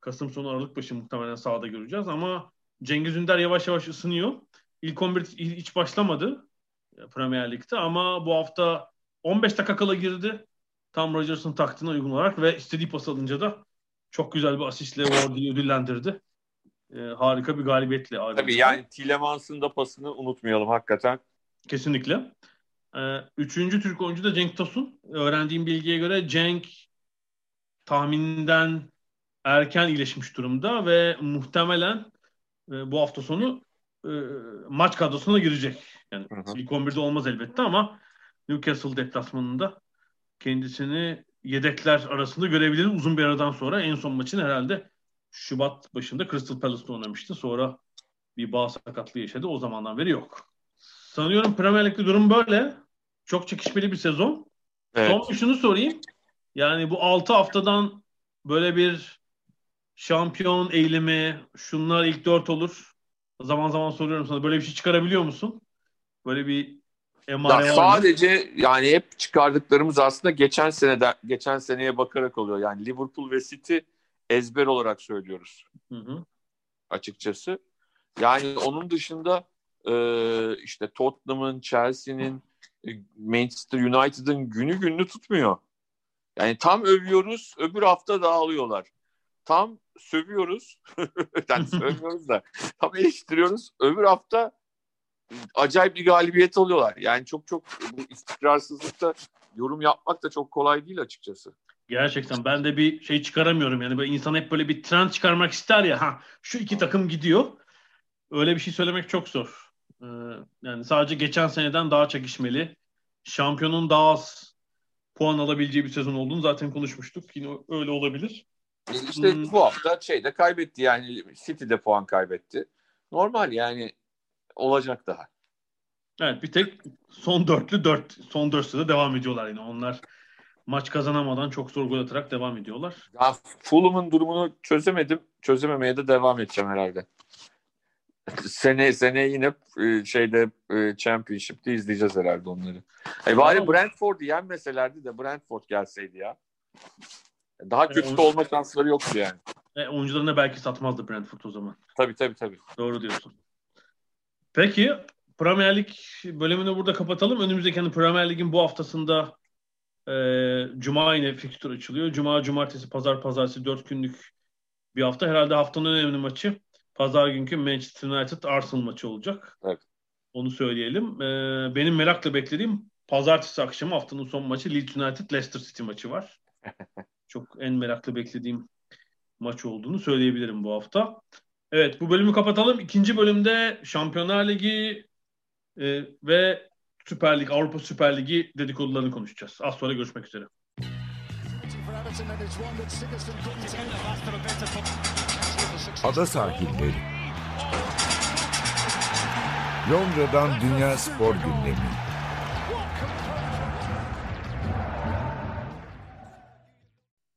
Kasım sonu Aralık başı muhtemelen sahada göreceğiz ama Cengiz Ünder yavaş yavaş ısınıyor. İlk 11 hiç başlamadı Premier Lig'de ama bu hafta 15 dakika kala girdi. Tam Rodgers'ın taktiğine uygun olarak ve istediği pas alınca da çok güzel bir asistle Wardy'yi ödüllendirdi. Ee, harika bir galibiyetle. Tabii yani Tielemans'ın da pasını unutmayalım hakikaten. Kesinlikle. Ee, üçüncü Türk oyuncu da Cenk Tosun. Öğrendiğim bilgiye göre Cenk tahmininden erken iyileşmiş durumda ve muhtemelen e, bu hafta sonu e, maç kadrosuna girecek. Yani Hı hı. ilk 11'de olmaz elbette ama Newcastle deplasmanında kendisini yedekler arasında görebiliriz uzun bir aradan sonra. En son maçını herhalde Şubat başında Crystal Palace'da oynamıştı. Sonra bir bağ sakatlığı yaşadı. O zamandan beri yok. Sanıyorum Premier Lig'de durum böyle. Çok çekişmeli bir sezon. Evet. Son bir şunu sorayım. Yani bu 6 haftadan böyle bir şampiyon eğilimi, şunlar ilk 4 olur. Zaman zaman soruyorum sana böyle bir şey çıkarabiliyor musun? Böyle bir emare Ya sadece yani hep çıkardıklarımız aslında geçen seneden geçen seneye bakarak oluyor. Yani Liverpool ve City ezber olarak söylüyoruz Hı hı. açıkçası. Yani onun dışında e, işte Tottenham'ın, Chelsea'nin, Manchester United'ın günü gününü tutmuyor. Yani tam övüyoruz, öbür hafta dağılıyorlar. Tam sövüyoruz, yani sövüyoruz da tam eleştiriyoruz, öbür hafta acayip bir galibiyet alıyorlar. Yani çok çok bu istikrarsızlıkta yorum yapmak da çok kolay değil açıkçası. Gerçekten ben de bir şey çıkaramıyorum yani böyle insan hep böyle bir trend çıkarmak ister ya ha şu iki takım gidiyor. Öyle bir şey söylemek çok zor. Ee, yani sadece geçen seneden daha çekişmeli. Şampiyonun daha az puan alabileceği bir sezon olduğunu zaten konuşmuştuk. Yine öyle olabilir. İşte Hmm. bu hafta şey de kaybetti yani City de puan kaybetti. Normal yani olacak daha. Evet bir tek son dörtlü dört son dörtlü de devam ediyorlar yine. Onlar maç kazanamadan çok zor gol atarak devam ediyorlar. Ya Fulham'ın durumunu çözemedim. Çözememeye de devam edeceğim herhalde. Sene sene yine e, şeyde e, Championship'te izleyeceğiz herhalde onları. E bari. Brentford'u yenmeselerdi de Brentford gelseydi ya. Daha kötü Evet, de onu- olma şansları yoktu yani. E, oyuncularına belki satmazdı Brentford o zaman. Tabii tabii tabii. Doğru diyorsun. Peki Premier Lig bölümünü burada kapatalım. Önümüzdeki hani Premier Lig'in bu haftasında e, Cuma yine fikstür açılıyor. Cuma, Cumartesi, Pazar, Pazartesi dört günlük bir hafta. Herhalde haftanın önemli maçı Pazar günkü Manchester United Arsenal maçı olacak. Evet. Onu söyleyelim. Ee, benim merakla beklediğim pazartesi akşamı haftanın son maçı Leeds United Leicester City maçı var. Çok en meraklı beklediğim maç olduğunu söyleyebilirim bu hafta. Evet bu bölümü kapatalım. İkinci bölümde Şampiyonlar Ligi e, ve Süper Lig, Avrupa Süper Ligi dedikodularını konuşacağız. Az sonra görüşmek üzere. Ada sahilleri. Londra'dan Dünya Spor Gündemi.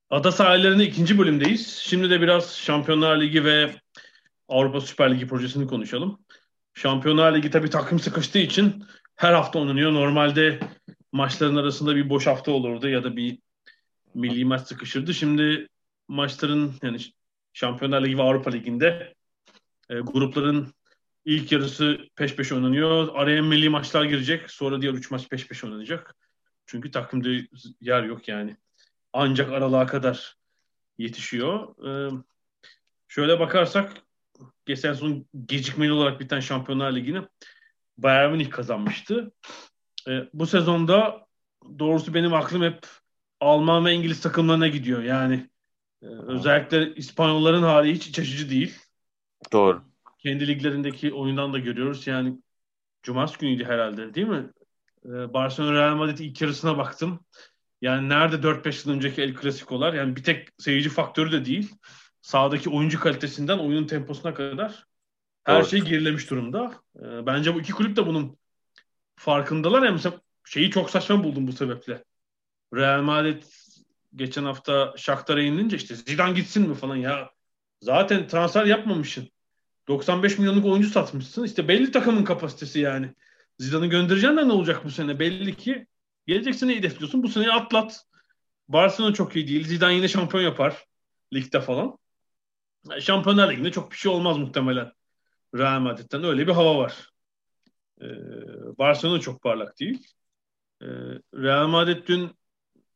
Ada sahillerinde ikinci bölümdeyiz. Şimdi de biraz Şampiyonlar Ligi ve Avrupa Süper Ligi projesini konuşalım. Şampiyonlar Ligi tabii takım sıkıştığı için her hafta oynanıyor. Normalde maçların arasında bir boş hafta olurdu ya da bir milli maç sıkışırdı. Şimdi maçların yani Şampiyonlar Ligi ve Avrupa Ligi'nde e, grupların ilk yarısı peş peşe oynanıyor. Araya milli maçlar girecek. Sonra diğer üç maç peş peşe oynanacak. Çünkü takımda yer yok yani. Ancak aralığa kadar yetişiyor. Ee, şöyle bakarsak geçen son gecikmeli olarak biten Şampiyonlar Ligi'ni Bayern Münih kazanmıştı. Ee, bu sezonda doğrusu benim aklım hep Alman ve İngiliz takımlarına gidiyor. Yani özellikle İspanyolların hali hiç iç açıcı değil. Doğru. Kendi liglerindeki oyundan da görüyoruz. Yani Cumartesi günüydü herhalde değil mi? Ee, Barcelona Real Madrid ilk yarısına baktım. Yani nerede 4-5 yıl önceki El Clasico'lar yani bir tek seyirci faktörü de değil. Sahadaki oyuncu kalitesinden oyunun temposuna kadar her Doğru. şey gerilemiş durumda. Ee, bence bu iki kulüp de bunun farkındalar. Yani mesela şeyi çok saçma buldum bu sebeple. Real Madrid geçen hafta Shakhtar'a yenilince işte Zidane gitsin mi falan ya. Zaten transfer yapmamışsın. 95 milyonluk oyuncu satmışsın. İşte belli takımın kapasitesi yani. Zidane'ı göndereceksin de ne olacak bu sene? Belli ki gelecek sene hedefliyorsun. Bu seneyi atlat. Barcelona çok iyi değil. Zidane yine şampiyon yapar. Ligde falan. Şampiyonlar Ligi'nde çok bir şey olmaz muhtemelen. Real Madrid'den öyle bir hava var. Ee, Barcelona çok parlak değil. Ee, Real Madrid dün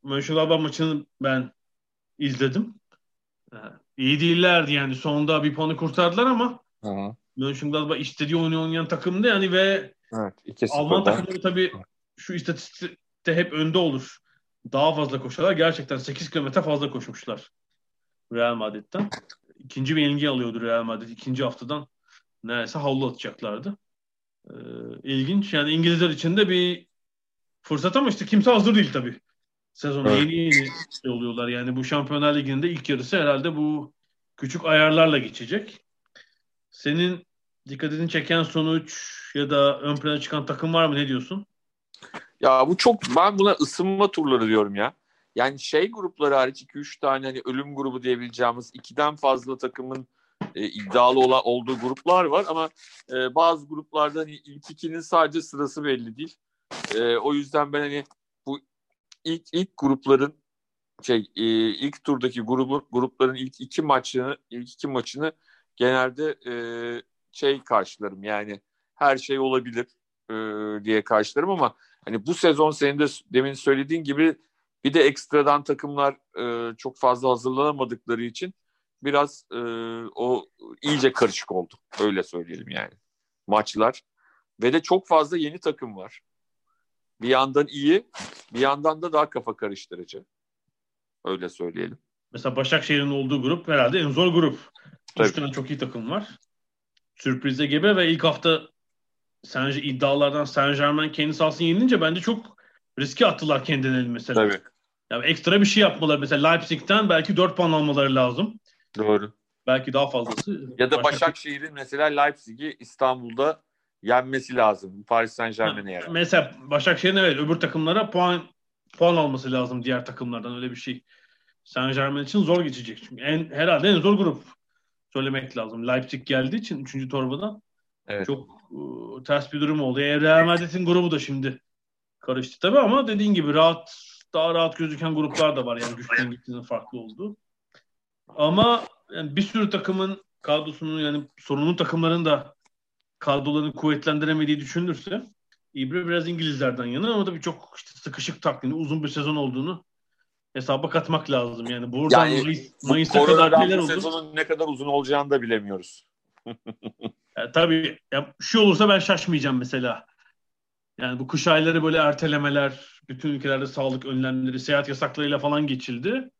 Mönchengladbach maçını ben izledim. Ee, iyi değillerdi yani. Sonunda bir puanı kurtardılar ama Hı-hı. Mönchengladbach istediği oyunu oynayan takımdı yani ve Evet. 2 Alman takımları tabii şu istatistikte hep önde olur. Daha fazla koşarlar. Gerçekten 8 kilometre fazla koşmuşlar Real Madrid'den. İkinci bir yenilgi alıyordu Real Madrid. ikinci haftadan neredeyse havlu atacaklardı. Ee, ilginç. Yani İngilizler için de bir fırsat ama işte kimse hazır değil tabii. Sezona Evet. yeni yeni şey oluyorlar. Yani bu Şampiyonlar Ligi'nde ilk yarısı herhalde bu küçük ayarlarla geçecek. Senin dikkatini çeken sonuç ya da ön plana çıkan takım var mı? Ne diyorsun? Ya bu çok ben buna ısınma turları diyorum ya. Yani şey grupları hariç 2-3 tane hani ölüm grubu diyebileceğimiz ikiden fazla takımın e, iddialı olan olduğu gruplar var ama e, bazı gruplarda hani ilk ikinin sadece sırası belli değil. E, o yüzden ben hani ilk ilk grupların şey e, ilk turdaki grubu grupların ilk iki maçını ilk iki maçını genelde e, şey karşılarım yani her şey olabilir e, diye karşılarım ama hani bu sezon senin de demin söylediğin gibi bir de ekstradan takımlar e, çok fazla hazırlanamadıkları için biraz e, o iyice karışık oldu. Öyle söyleyelim yani. Maçlar. Ve de çok fazla yeni takım var. Bir yandan iyi, bir yandan da daha kafa karıştırıcı. Öyle söyleyelim. Mesela Başakşehir'in olduğu grup herhalde en zor grup. Üç tane çok iyi takım var. Sürprize gebe ve ilk hafta sence iddialardan Saint Germain kendi sahasını yenilince bence çok riske attılar kendilerini mesela. Tabii. Yani ekstra bir şey yapmaları. Mesela Leipzig'ten belki 4 puan almaları lazım. Doğru. Belki daha fazlası. Ya da Başak- Başakşehir'in mesela Leipzig'i İstanbul'da yenmesi lazım. Paris Saint Germain'e yarar. Mesela Başakşehir'in evet öbür takımlara puan puan alması lazım diğer takımlardan öyle bir şey. Saint Germain için zor geçecek çünkü en herhalde en zor grup söylemek lazım. Leipzig geldiği için 3. torbadan Evet. çok e, ters bir durum oldu. E, Real Madrid'in grubu da şimdi karıştı tabii ama dediğin gibi rahat daha rahat gözüken gruplar da var yani güçlerin gittiğinin farklı olduğu. Ama yani bir sürü takımın kadrosunun yani sorunlu takımların da kadrolarını kuvvetlendiremediği düşünülürse İbre biraz İngilizlerden yana ama tabii çok işte sıkışık takvimli uzun bir sezon olduğunu hesaba katmak lazım. Yani buradan Yani Mayıs, Bu Mayıs'a kadar neler olur? sezonun ne kadar uzun olacağını da bilemiyoruz. Ya, tabii ya, şu olursa ben şaşmayacağım mesela. Yani bu kış ayları böyle ertelemeler, bütün ülkelerde sağlık önlemleri, seyahat yasaklarıyla falan geçildi.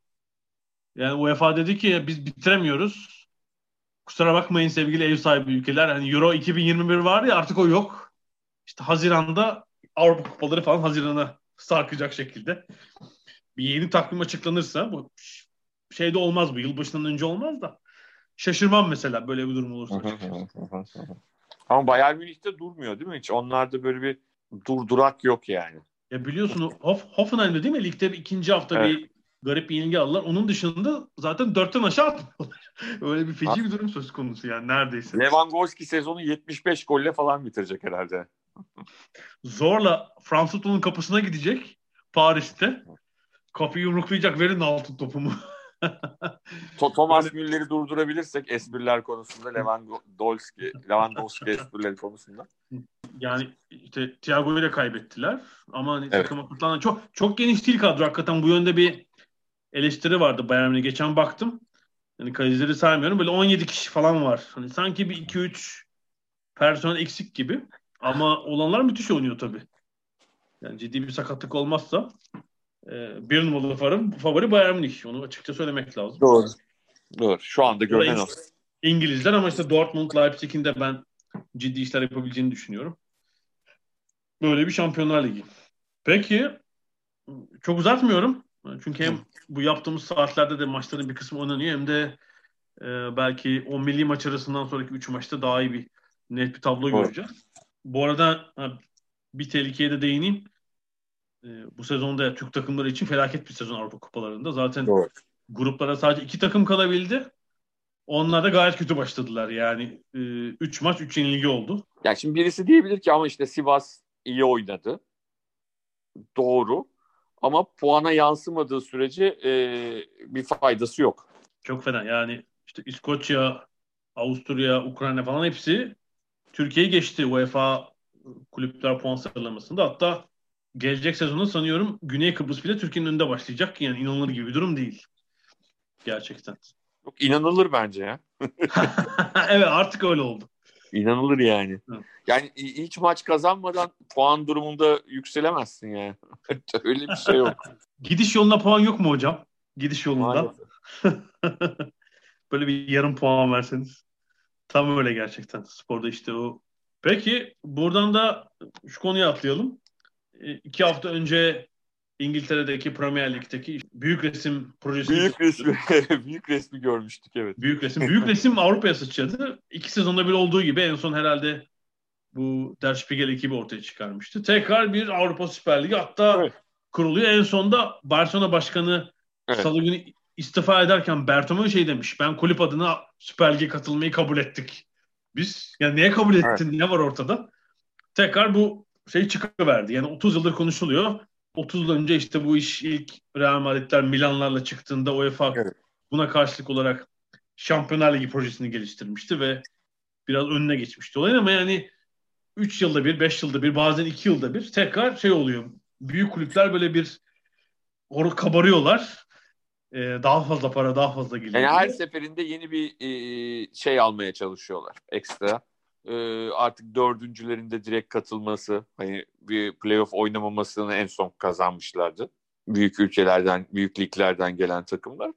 Yani UEFA dedi ki biz bitiremiyoruz. Kusura bakmayın sevgili ev sahibi ülkeler. Hani Euro 2021 var ya artık o yok. İşte Haziran'da Avrupa kupaları falan Haziran'a sarkacak şekilde. Bir yeni takvim açıklanırsa bu şeyde olmaz bu. Yılbaşından önce olmaz da. Şaşırmam mesela böyle bir durum olursa. Ama Bayern Münih'te durmuyor değil mi hiç? Onlarda böyle bir durdurak yok yani. Ya biliyorsun Hof, Hoffenheim'de değil mi? Ligde bir ikinci hafta evet. bir garip bir yenilgi aldılar. Onun dışında zaten dörtten aşağı atmıyorlar. Öyle bir feci bir durum söz konusu yani neredeyse. Lewandowski sezonu 75 golle falan bitirecek herhalde. Zorla Fransız kapısına gidecek Paris'te. Kapıyı yumruklayacak verin altın topumu. Thomas Müller'i durdurabilirsek espriler konusunda Lewandowski, Lewandowski esprileri konusunda. Yani işte Thiago'yu da kaybettiler ama hani evet. takıma kurtulan çok çok geniş değil kadro hakikaten bu yönde bir eleştiri vardı Bayern Münih'e. Geçen baktım. Hani kalecileri saymıyorum. Böyle 17 kişi falan var. Hani sanki bir 2-3 personel eksik gibi. Ama olanlar müthiş oynuyor tabii. Yani ciddi bir sakatlık olmazsa e, bir numaralı farım favori Bayern Münih. Onu açıkça söylemek lazım. Doğru. Doğru. Şu anda görünen o. İngilizler ama işte Dortmund, Leipzig'in de ben ciddi işler yapabileceğini düşünüyorum. Böyle bir Şampiyonlar Ligi. Peki çok uzatmıyorum. Çünkü hem bu yaptığımız saatlerde de maçların bir kısmı oynanıyor hem de e, belki o milli maç arasından sonraki 3 maçta daha iyi bir net bir tablo göreceğiz. Bu arada bir tehlikeye de değineyim. E, bu sezonda Türk takımları için felaket bir sezon Avrupa Kupalarında. Zaten Doğru. gruplara sadece iki takım kalabildi. Onlar da gayet kötü başladılar. Yani 3 e, maç 3 yenilgi oldu. Yani şimdi birisi diyebilir ki ama işte Sivas iyi oynadı. Doğru. Ama puana yansımadığı sürece e, bir faydası yok. Çok fena. Yani işte İskoçya, Avusturya, Ukrayna falan hepsi Türkiye'yi geçti UEFA kulüpler puan sıralamasında. Hatta gelecek sezonda sanıyorum Güney Kıbrıs bile Türkiye'nin önünde başlayacak. Yani inanılır gibi bir durum değil. Gerçekten. Çok inanılır bence ya. evet artık öyle oldu. İnanılır yani. Hı. Yani hiç maç kazanmadan puan durumunda yükselemezsin yani. Öyle bir şey yok. Gidiş yoluna puan yok mu hocam? Gidiş yolunda. Böyle bir yarım puan verseniz. Tam öyle gerçekten. Sporda işte o. Peki buradan da şu konuya atlayalım. E, iki hafta önce İngiltere'deki Premier Lig'deki büyük resim projesi. Büyük resmi, büyük resmi görmüştük evet. Büyük resim. Büyük resim Avrupa'ya sıçradı. İki sezonda bir olduğu gibi en son herhalde bu Der Spiegel ekibi ortaya çıkarmıştı. Tekrar bir Avrupa Süper Ligi hatta evet. kuruluyor. En sonda Barcelona Başkanı evet. Salı günü istifa ederken Bertomeu şey demiş. Ben kulüp adına Süper Lig'e katılmayı kabul ettik. Biz yani niye kabul ettin? Evet. Ne var ortada? Tekrar bu şey çıkıverdi. Yani 30 yıldır konuşuluyor. 30 yıl önce işte bu iş ilk Real Madridler Milanlarla çıktığında UEFA evet. buna karşılık olarak Şampiyonlar Ligi projesini geliştirmişti ve biraz önüne geçmişti olayın ama yani 3 yılda bir, 5 yılda bir, bazen 2 yılda bir tekrar şey oluyor. Büyük kulüpler böyle bir or kabarıyorlar. Ee, daha fazla para, daha fazla geliyor. Yani her seferinde yeni bir e, şey almaya çalışıyorlar ekstra e, artık dördüncülerinde direkt katılması, hani bir playoff oynamamasını en son kazanmışlardı. Büyük ülkelerden, büyük liglerden gelen takımlar.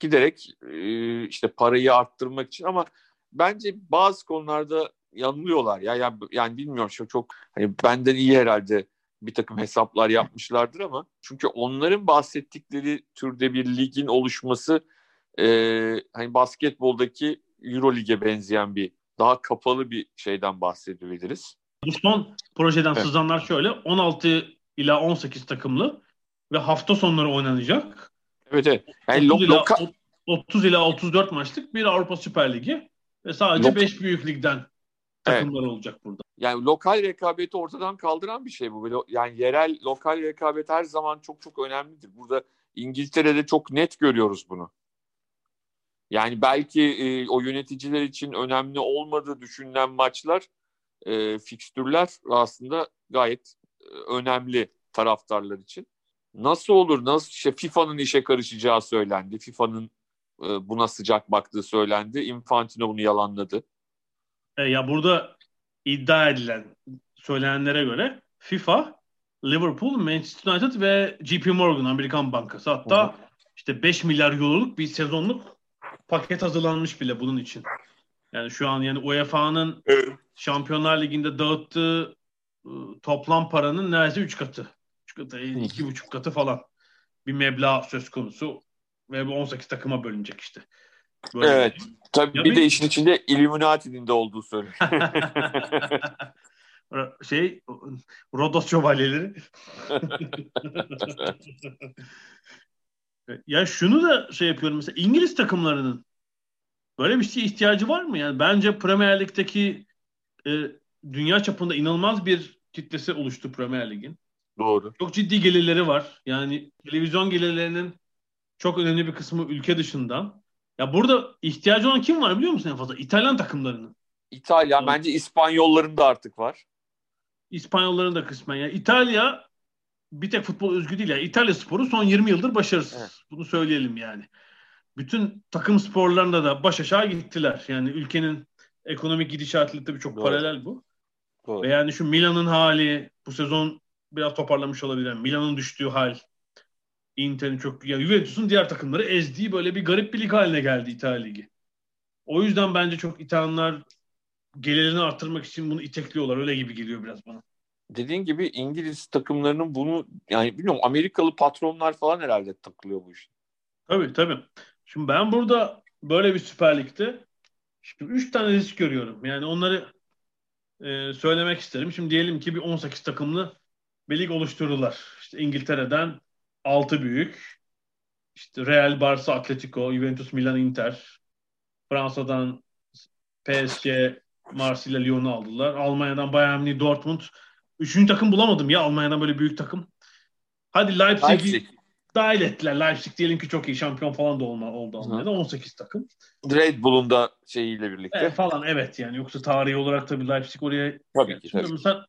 Giderek e, işte parayı arttırmak için ama bence bazı konularda yanılıyorlar ya. Yani, yani bilmiyorum şu çok hani benden iyi herhalde bir takım hesaplar yapmışlardır ama çünkü onların bahsettikleri türde bir ligin oluşması e, hani basketboldaki Euro Lig'e benzeyen bir daha kapalı bir şeyden bahsedebiliriz. Bu son projeden evet. sızanlar şöyle 16 ila 18 takımlı ve hafta sonları oynanacak. Evet evet. Yani 30, ila, loka... 30 ila 34 maçlık bir Avrupa Süper Ligi ve sadece 5 büyük ligden takımlar evet. olacak burada. Yani lokal rekabeti ortadan kaldıran bir şey bu. Yani yerel lokal rekabet her zaman çok çok önemlidir. Burada İngiltere'de çok net görüyoruz bunu. Yani belki e, o yöneticiler için önemli olmadığı düşünülen maçlar, e, fikstürler aslında gayet e, önemli taraftarlar için. Nasıl olur? Nasıl işte FIFA'nın işe karışacağı söylendi. FIFA'nın e, buna sıcak baktığı söylendi. Infantino bunu yalanladı. E, ya burada iddia edilen, söylenenlere göre FIFA, Liverpool, Manchester United ve JP Morgan Amerikan Bankası hatta hı işte 5 milyar euroluk bir sezonluk paket hazırlanmış bile bunun için. Yani şu an yani UEFA'nın evet. Şampiyonlar Ligi'nde dağıttığı ıı, toplam paranın neredeyse 3 katı. 3 katı, 2,5 katı falan bir meblağ söz konusu ve bu 18 takıma bölünecek işte. Böyle evet. Bir... Tabii ya bir, bir de işin içinde Illuminati'nin de olduğu söyleniyor. şey Rodos şövalyeleri. ya şunu da şey yapıyorum mesela İngiliz takımlarının böyle bir şey ihtiyacı var mı? Yani bence Premier Lig'deki e, dünya çapında inanılmaz bir kitlesi oluştu Premier Lig'in. Doğru. Çok ciddi gelirleri var. Yani televizyon gelirlerinin çok önemli bir kısmı ülke dışından. Ya burada ihtiyacı olan kim var biliyor musun en fazla? İtalyan takımlarının. İtalya. Yani. Bence İspanyolların da artık var. İspanyolların da kısmen. Yani İtalya bir tek futbol özgü değil. Yani İtalya sporu son 20 yıldır başarısız. Evet. Bunu söyleyelim yani. Bütün takım sporlarında da baş aşağı gittiler. Yani ülkenin ekonomik gidişatıyla tabii çok Doğru. paralel bu. Doğru. Ve yani şu Milan'ın hali bu sezon biraz toparlamış olabilir. Yani Milan'ın düştüğü hal Inter'in çok ya Juventus'un diğer takımları ezdiği böyle bir garip bir lig haline geldi İtalya Ligi. O yüzden bence çok İtalyanlar gelirlerini arttırmak için bunu itekliyorlar. Öyle gibi geliyor biraz bana. Dediğin gibi İngiliz takımlarının bunu yani bilmiyorum Amerikalı patronlar falan herhalde takılıyor bu iş. Tabii tabii. Şimdi ben burada böyle bir Süper Lig'de şimdi 3 tane risk görüyorum. Yani onları e, söylemek isterim. Şimdi diyelim ki bir 18 takımlı bir lig oluştururlar. İşte İngiltere'den 6 büyük. İşte Real, Barça, Atletico, Juventus, Milan, Inter. Fransa'dan PSG, Marsilya, Lyon'u aldılar. Almanya'dan Bayern Dortmund. Üçüncü takım bulamadım ya Almanya'dan böyle büyük takım. Hadi Leipzig'i Leipzig. dahil ettiler. Leipzig diyelim ki çok iyi şampiyon falan da olma, oldu Almanya'da. 18 takım. Red Bull'un da şeyiyle birlikte. Evet, falan evet yani. Yoksa tarihi olarak tabii Leipzig oraya... Tabii ki. Tabii. Mesela,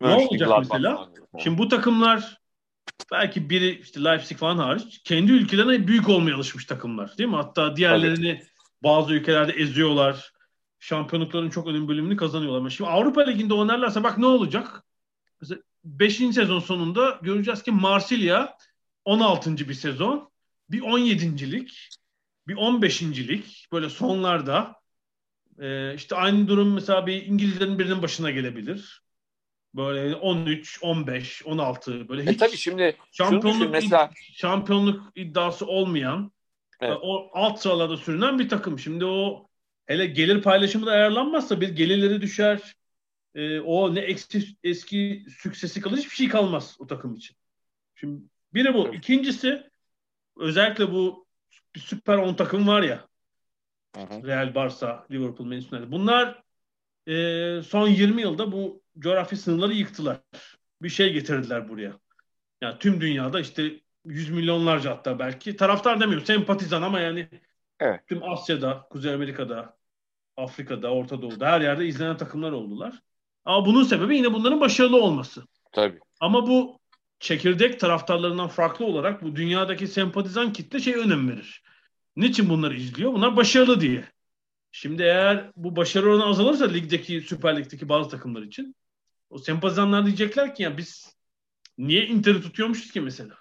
ne olacak mesela? Şimdi bu takımlar belki biri işte Leipzig falan hariç kendi ülkelerine büyük olmaya alışmış takımlar değil mi? Hatta diğerlerini Tabii. bazı ülkelerde eziyorlar. Şampiyonlukların çok önemli bölümünü kazanıyorlar. Şimdi Avrupa Ligi'nde oynarlarsa bak ne olacak? Mesela 5. sezon sonunda göreceğiz ki Marsilya 16. bir sezon, bir 17.lik, bir 15.lik böyle sonlarda ee, işte aynı durum mesela bir İngilizlerin birinin başına gelebilir. Böyle 13, 15, 16 böyle e hiç e tabii şimdi şampiyonluk mesela şampiyonluk iddiası olmayan evet. o alt sıralarda sürünen bir takım. Şimdi o hele gelir paylaşımı da ayarlanmazsa bir gelirleri düşer. E, o ne eski eski süksesi kalır hiçbir şey kalmaz o takım için. Şimdi biri bu. İkincisi özellikle bu bir süper 10 takım var ya. Hı hı. Real, Barça, Liverpool, Manchester United. Bunlar e, son 20 yılda bu coğrafi sınırları yıktılar. Bir şey getirdiler buraya. Yani tüm dünyada işte yüz milyonlarca hatta belki taraftar demiyorum sempatizan ama yani evet. tüm Asya'da, Kuzey Amerika'da, Afrika'da, Orta Doğu'da her yerde izlenen takımlar oldular. Ama bunun sebebi yine bunların başarılı olması. Tabii. Ama bu çekirdek taraftarlarından farklı olarak bu dünyadaki sempatizan kitle şey önem verir. Niçin bunları izliyor? Bunlar başarılı diye. Şimdi eğer bu başarı oranı azalırsa ligdeki Süper Lig'deki bazı takımlar için o sempatizanlar diyecekler ki ya biz niye Inter'i tutuyormuşuz ki mesela?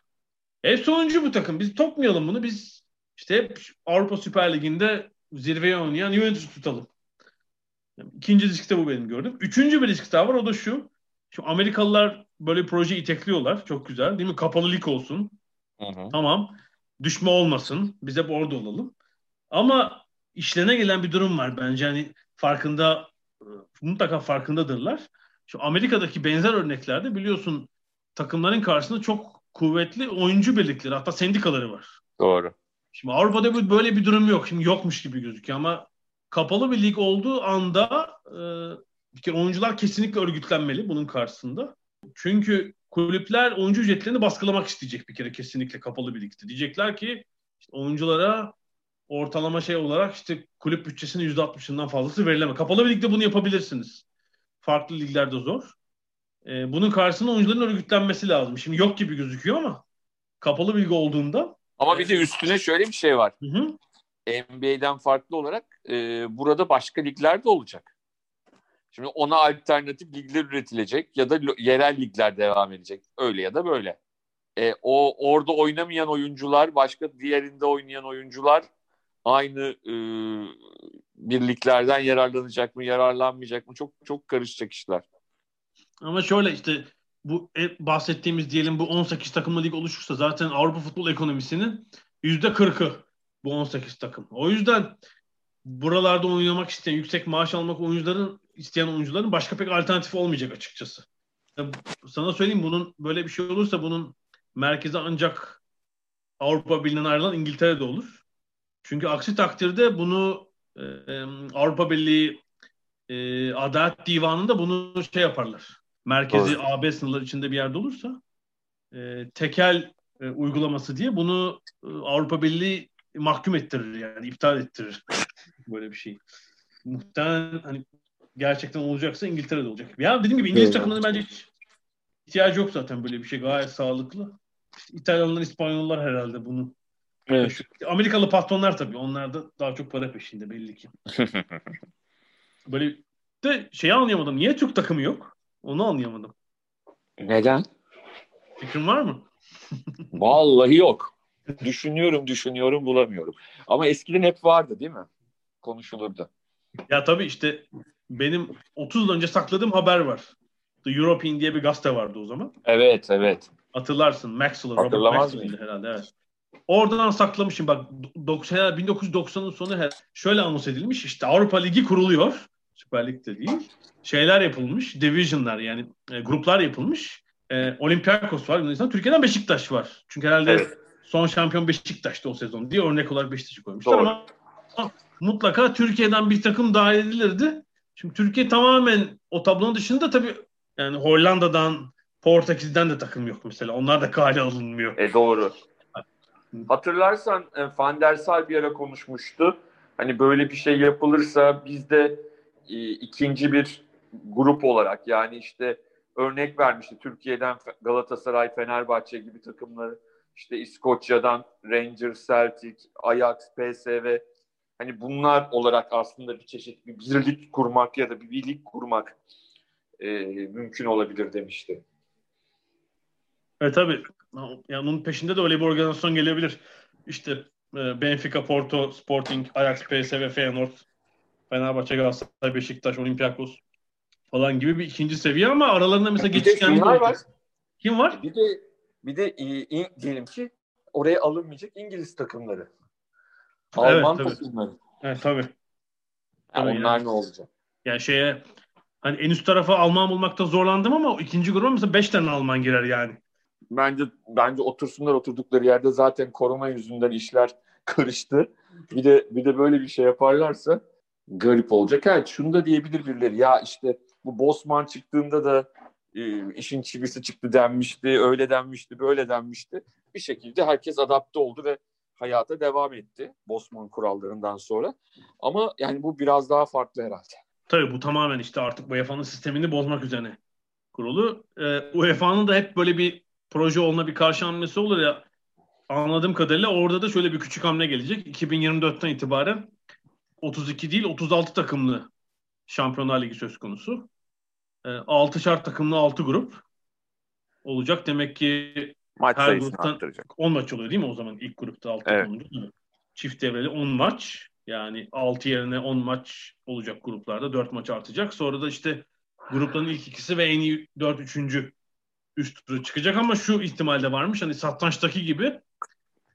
Hep sonuncu bu takım. Biz topmayalım bunu. Biz işte hep Avrupa Süper Ligi'nde zirveye oynayan Juventus'u tutalım. İkinci risk de bu benim gördüm. Üçüncü bir risk daha var. O da şu. Şu Amerikalılar böyle proje itekliyorlar. Çok güzel. Değil mi? Kapalı lig olsun. Hı hı. Tamam. Düşme olmasın. Biz hep orada olalım. Ama işlerine gelen bir durum var bence. Hani farkında mutlaka farkındadırlar. Şu Amerika'daki benzer örneklerde biliyorsun takımların karşısında çok kuvvetli oyuncu birlikleri hatta sendikaları var. Doğru. Şimdi Avrupa'da böyle bir durum yok. Şimdi yokmuş gibi gözüküyor ama kapalı bir lig olduğu anda e, bir kere oyuncular kesinlikle örgütlenmeli bunun karşısında. Çünkü kulüpler oyuncu ücretlerini baskılamak isteyecek bir kere kesinlikle kapalı bir ligde. Diyecekler ki işte oyunculara ortalama şey olarak işte kulüp bütçesinin %60'ından fazlası verilemez. Kapalı bir ligde bunu yapabilirsiniz. Farklı liglerde zor. Ee, bunun karşısında oyuncuların örgütlenmesi lazım. Şimdi yok gibi gözüküyor ama kapalı bilgi olduğunda. Ama bir de üstüne şöyle bir şey var. Hı hı. NBA'den farklı olarak e, burada başka ligler de olacak. Şimdi ona alternatif ligler üretilecek ya da yerel ligler devam edecek. Öyle ya da böyle. E, o orada oynamayan oyuncular, başka diğerinde oynayan oyuncular aynı e, birliklerden yararlanacak mı, yararlanmayacak mı? Çok çok karışacak işler. Ama şöyle işte bu bahsettiğimiz diyelim bu 18 takımlı lig oluşursa zaten Avrupa futbol ekonomisinin %40'ı bu 18 takım. O yüzden buralarda oynamak isteyen, yüksek maaş almak oyuncuların isteyen oyuncuların başka pek alternatifi olmayacak açıkçası. Sana söyleyeyim bunun böyle bir şey olursa bunun merkezi ancak Avrupa Birliği'nden ayrılan İngiltere'de olur. Çünkü aksi takdirde bunu e, Avrupa Birliği e, Adalet Divanı'nda bunu şey yaparlar. Merkezi Doğru. AB sınırları içinde bir yerde olursa e, tekel e, uygulaması diye bunu e, Avrupa Birliği mahkum ettirir yani iptal ettirir böyle bir şey. Muhtemelen hani gerçekten olacaksa İngiltere'de olacak. Ya dediğim gibi İngiliz evet. bence hiç ihtiyacı yok zaten böyle bir şey. Gayet sağlıklı. İşte İtalyanlar, İspanyollar herhalde bunu. Evet. Şu, Amerikalı patronlar tabii. Onlar da daha çok para peşinde belli ki. böyle de şeyi anlayamadım. Niye Türk takımı yok? Onu anlayamadım. Neden? Fikrin var mı? Vallahi yok. Düşünüyorum, düşünüyorum, bulamıyorum. Ama eskiden hep vardı değil mi? Konuşulurdu. Ya tabii işte benim 30 yıl önce sakladığım haber var. The European diye bir gazete vardı o zaman. Evet, evet. Hatırlarsın. Maxwell, Robert Maxwell'di herhalde. Evet. Oradan saklamışım bak 1990'ın sonu her şöyle anons edilmiş işte Avrupa Ligi kuruluyor. Süper Lig de değil. Şeyler yapılmış. Division'lar yani e, gruplar yapılmış. E, Olympiakos var Yunanistan. Türkiye'den Beşiktaş var. Çünkü herhalde evet. Son şampiyon Beşiktaş'tı o sezon diye örnek olarak Beşiktaş'ı koymuşlar Doğru. ama mutlaka Türkiye'den bir takım dahil edilirdi. Şimdi Türkiye tamamen o tablonun dışında tabii yani Hollanda'dan, Portekiz'den de takım yok mesela. Onlar da kale alınmıyor. E doğru. Hatırlarsan e, Van der Sar bir ara konuşmuştu. Hani böyle bir şey yapılırsa biz de e, ikinci bir grup olarak yani işte örnek vermişti Türkiye'den Galatasaray, Fenerbahçe gibi takımları işte İskoçya'dan Rangers, Celtic, Ajax, PSV hani bunlar olarak aslında bir çeşit bir birlik kurmak ya da bir birlik kurmak e, mümkün olabilir demişti. Evet tabii. Yani onun peşinde de öyle bir organizasyon gelebilir. İşte e, Benfica, Porto, Sporting, Ajax, PSV, Feyenoord, Fenerbahçe, Galatasaray, Beşiktaş, Olympiakos falan gibi bir ikinci seviye ama aralarında mesela geçişkenlik var. Kim var? Bir de bir de e, diyelim ki oraya alınmayacak İngiliz takımları. Alman evet, takımları. Evet tabii. Yani tabii onlar yani. ne olacak? Yani şeye hani en üst tarafa Alman bulmakta zorlandım ama ikinci gruba mesela 5 tane Alman girer yani. Bence bence otursunlar oturdukları yerde zaten korona yüzünden işler karıştı. Bir de bir de böyle bir şey yaparlarsa garip olacak. Evet şunu da diyebilir birileri. Ya işte bu Bosman çıktığında da e, işin çivisi çıktı denmişti. Öyle denmişti, böyle denmişti. Bir şekilde herkes adapte oldu ve hayata devam etti Bosman kurallarından sonra. Ama yani bu biraz daha farklı herhalde. Tabii bu tamamen işte artık UEFA'nın sistemini bozmak üzerine kurulu. Ee, UEFA'nın da hep böyle bir proje olma bir karşı hamlesi olur ya anladığım kadarıyla orada da şöyle bir küçük hamle gelecek. 2024'ten itibaren 32 değil 36 takımlı Şampiyonlar Ligi söz konusu. E, ee, 6 şart takımlı 6 grup olacak. Demek ki maç her gruptan arttıracak. 10 maç oluyor değil mi o zaman ilk grupta 6 evet. olunca? Çift devreli 10 maç. Yani 6 yerine 10 maç olacak gruplarda. 4 maç artacak. Sonra da işte grupların ilk ikisi ve en iyi 4 üçüncü üst turu çıkacak ama şu ihtimalde varmış. Hani satrançtaki gibi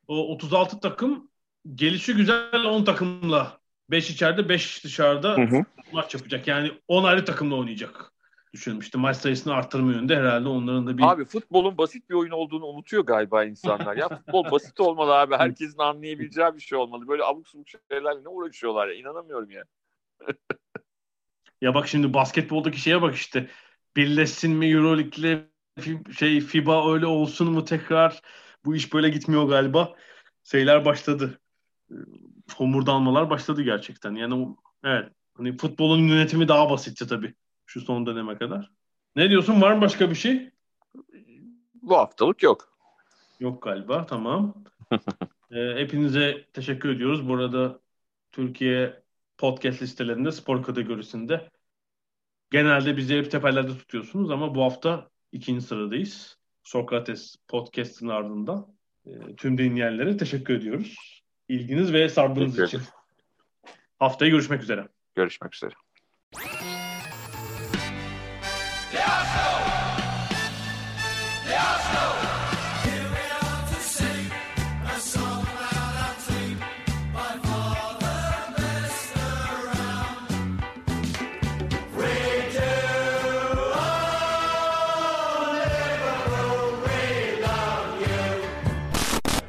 o 36 takım gelişi güzel 10 takımla 5 içeride 5 dışarıda hı hı. maç yapacak. Yani 10 ayrı takımla oynayacak düşünmüştüm. Maç sayısını arttırma yönünde herhalde onların da bir... Abi futbolun basit bir oyun olduğunu unutuyor galiba insanlar. ya futbol basit olmalı abi. Herkesin anlayabileceği bir şey olmalı. Böyle abuk subuk şeylerle ne uğraşıyorlar ya. İnanamıyorum ya. ya bak şimdi basketboldaki şeye bak işte. Birleşsin mi Euroleague'le şey FIBA öyle olsun mu tekrar? Bu iş böyle gitmiyor galiba. Şeyler başladı. Homurdanmalar başladı gerçekten. Yani evet. Hani futbolun yönetimi daha basitti tabii şu son döneme kadar. Ne diyorsun? Var mı başka bir şey? Bu haftalık yok. Yok galiba. Tamam. e, hepinize teşekkür ediyoruz. Burada Türkiye podcast listelerinde spor kategorisinde Genelde bizi hep tepelerde tutuyorsunuz ama bu hafta ikinci sıradayız. Sokrates Podcast'ın ardından. E, tüm dinleyenlere teşekkür ediyoruz. İlginiz ve sabrınız için. Haftaya görüşmek üzere. Görüşmek üzere.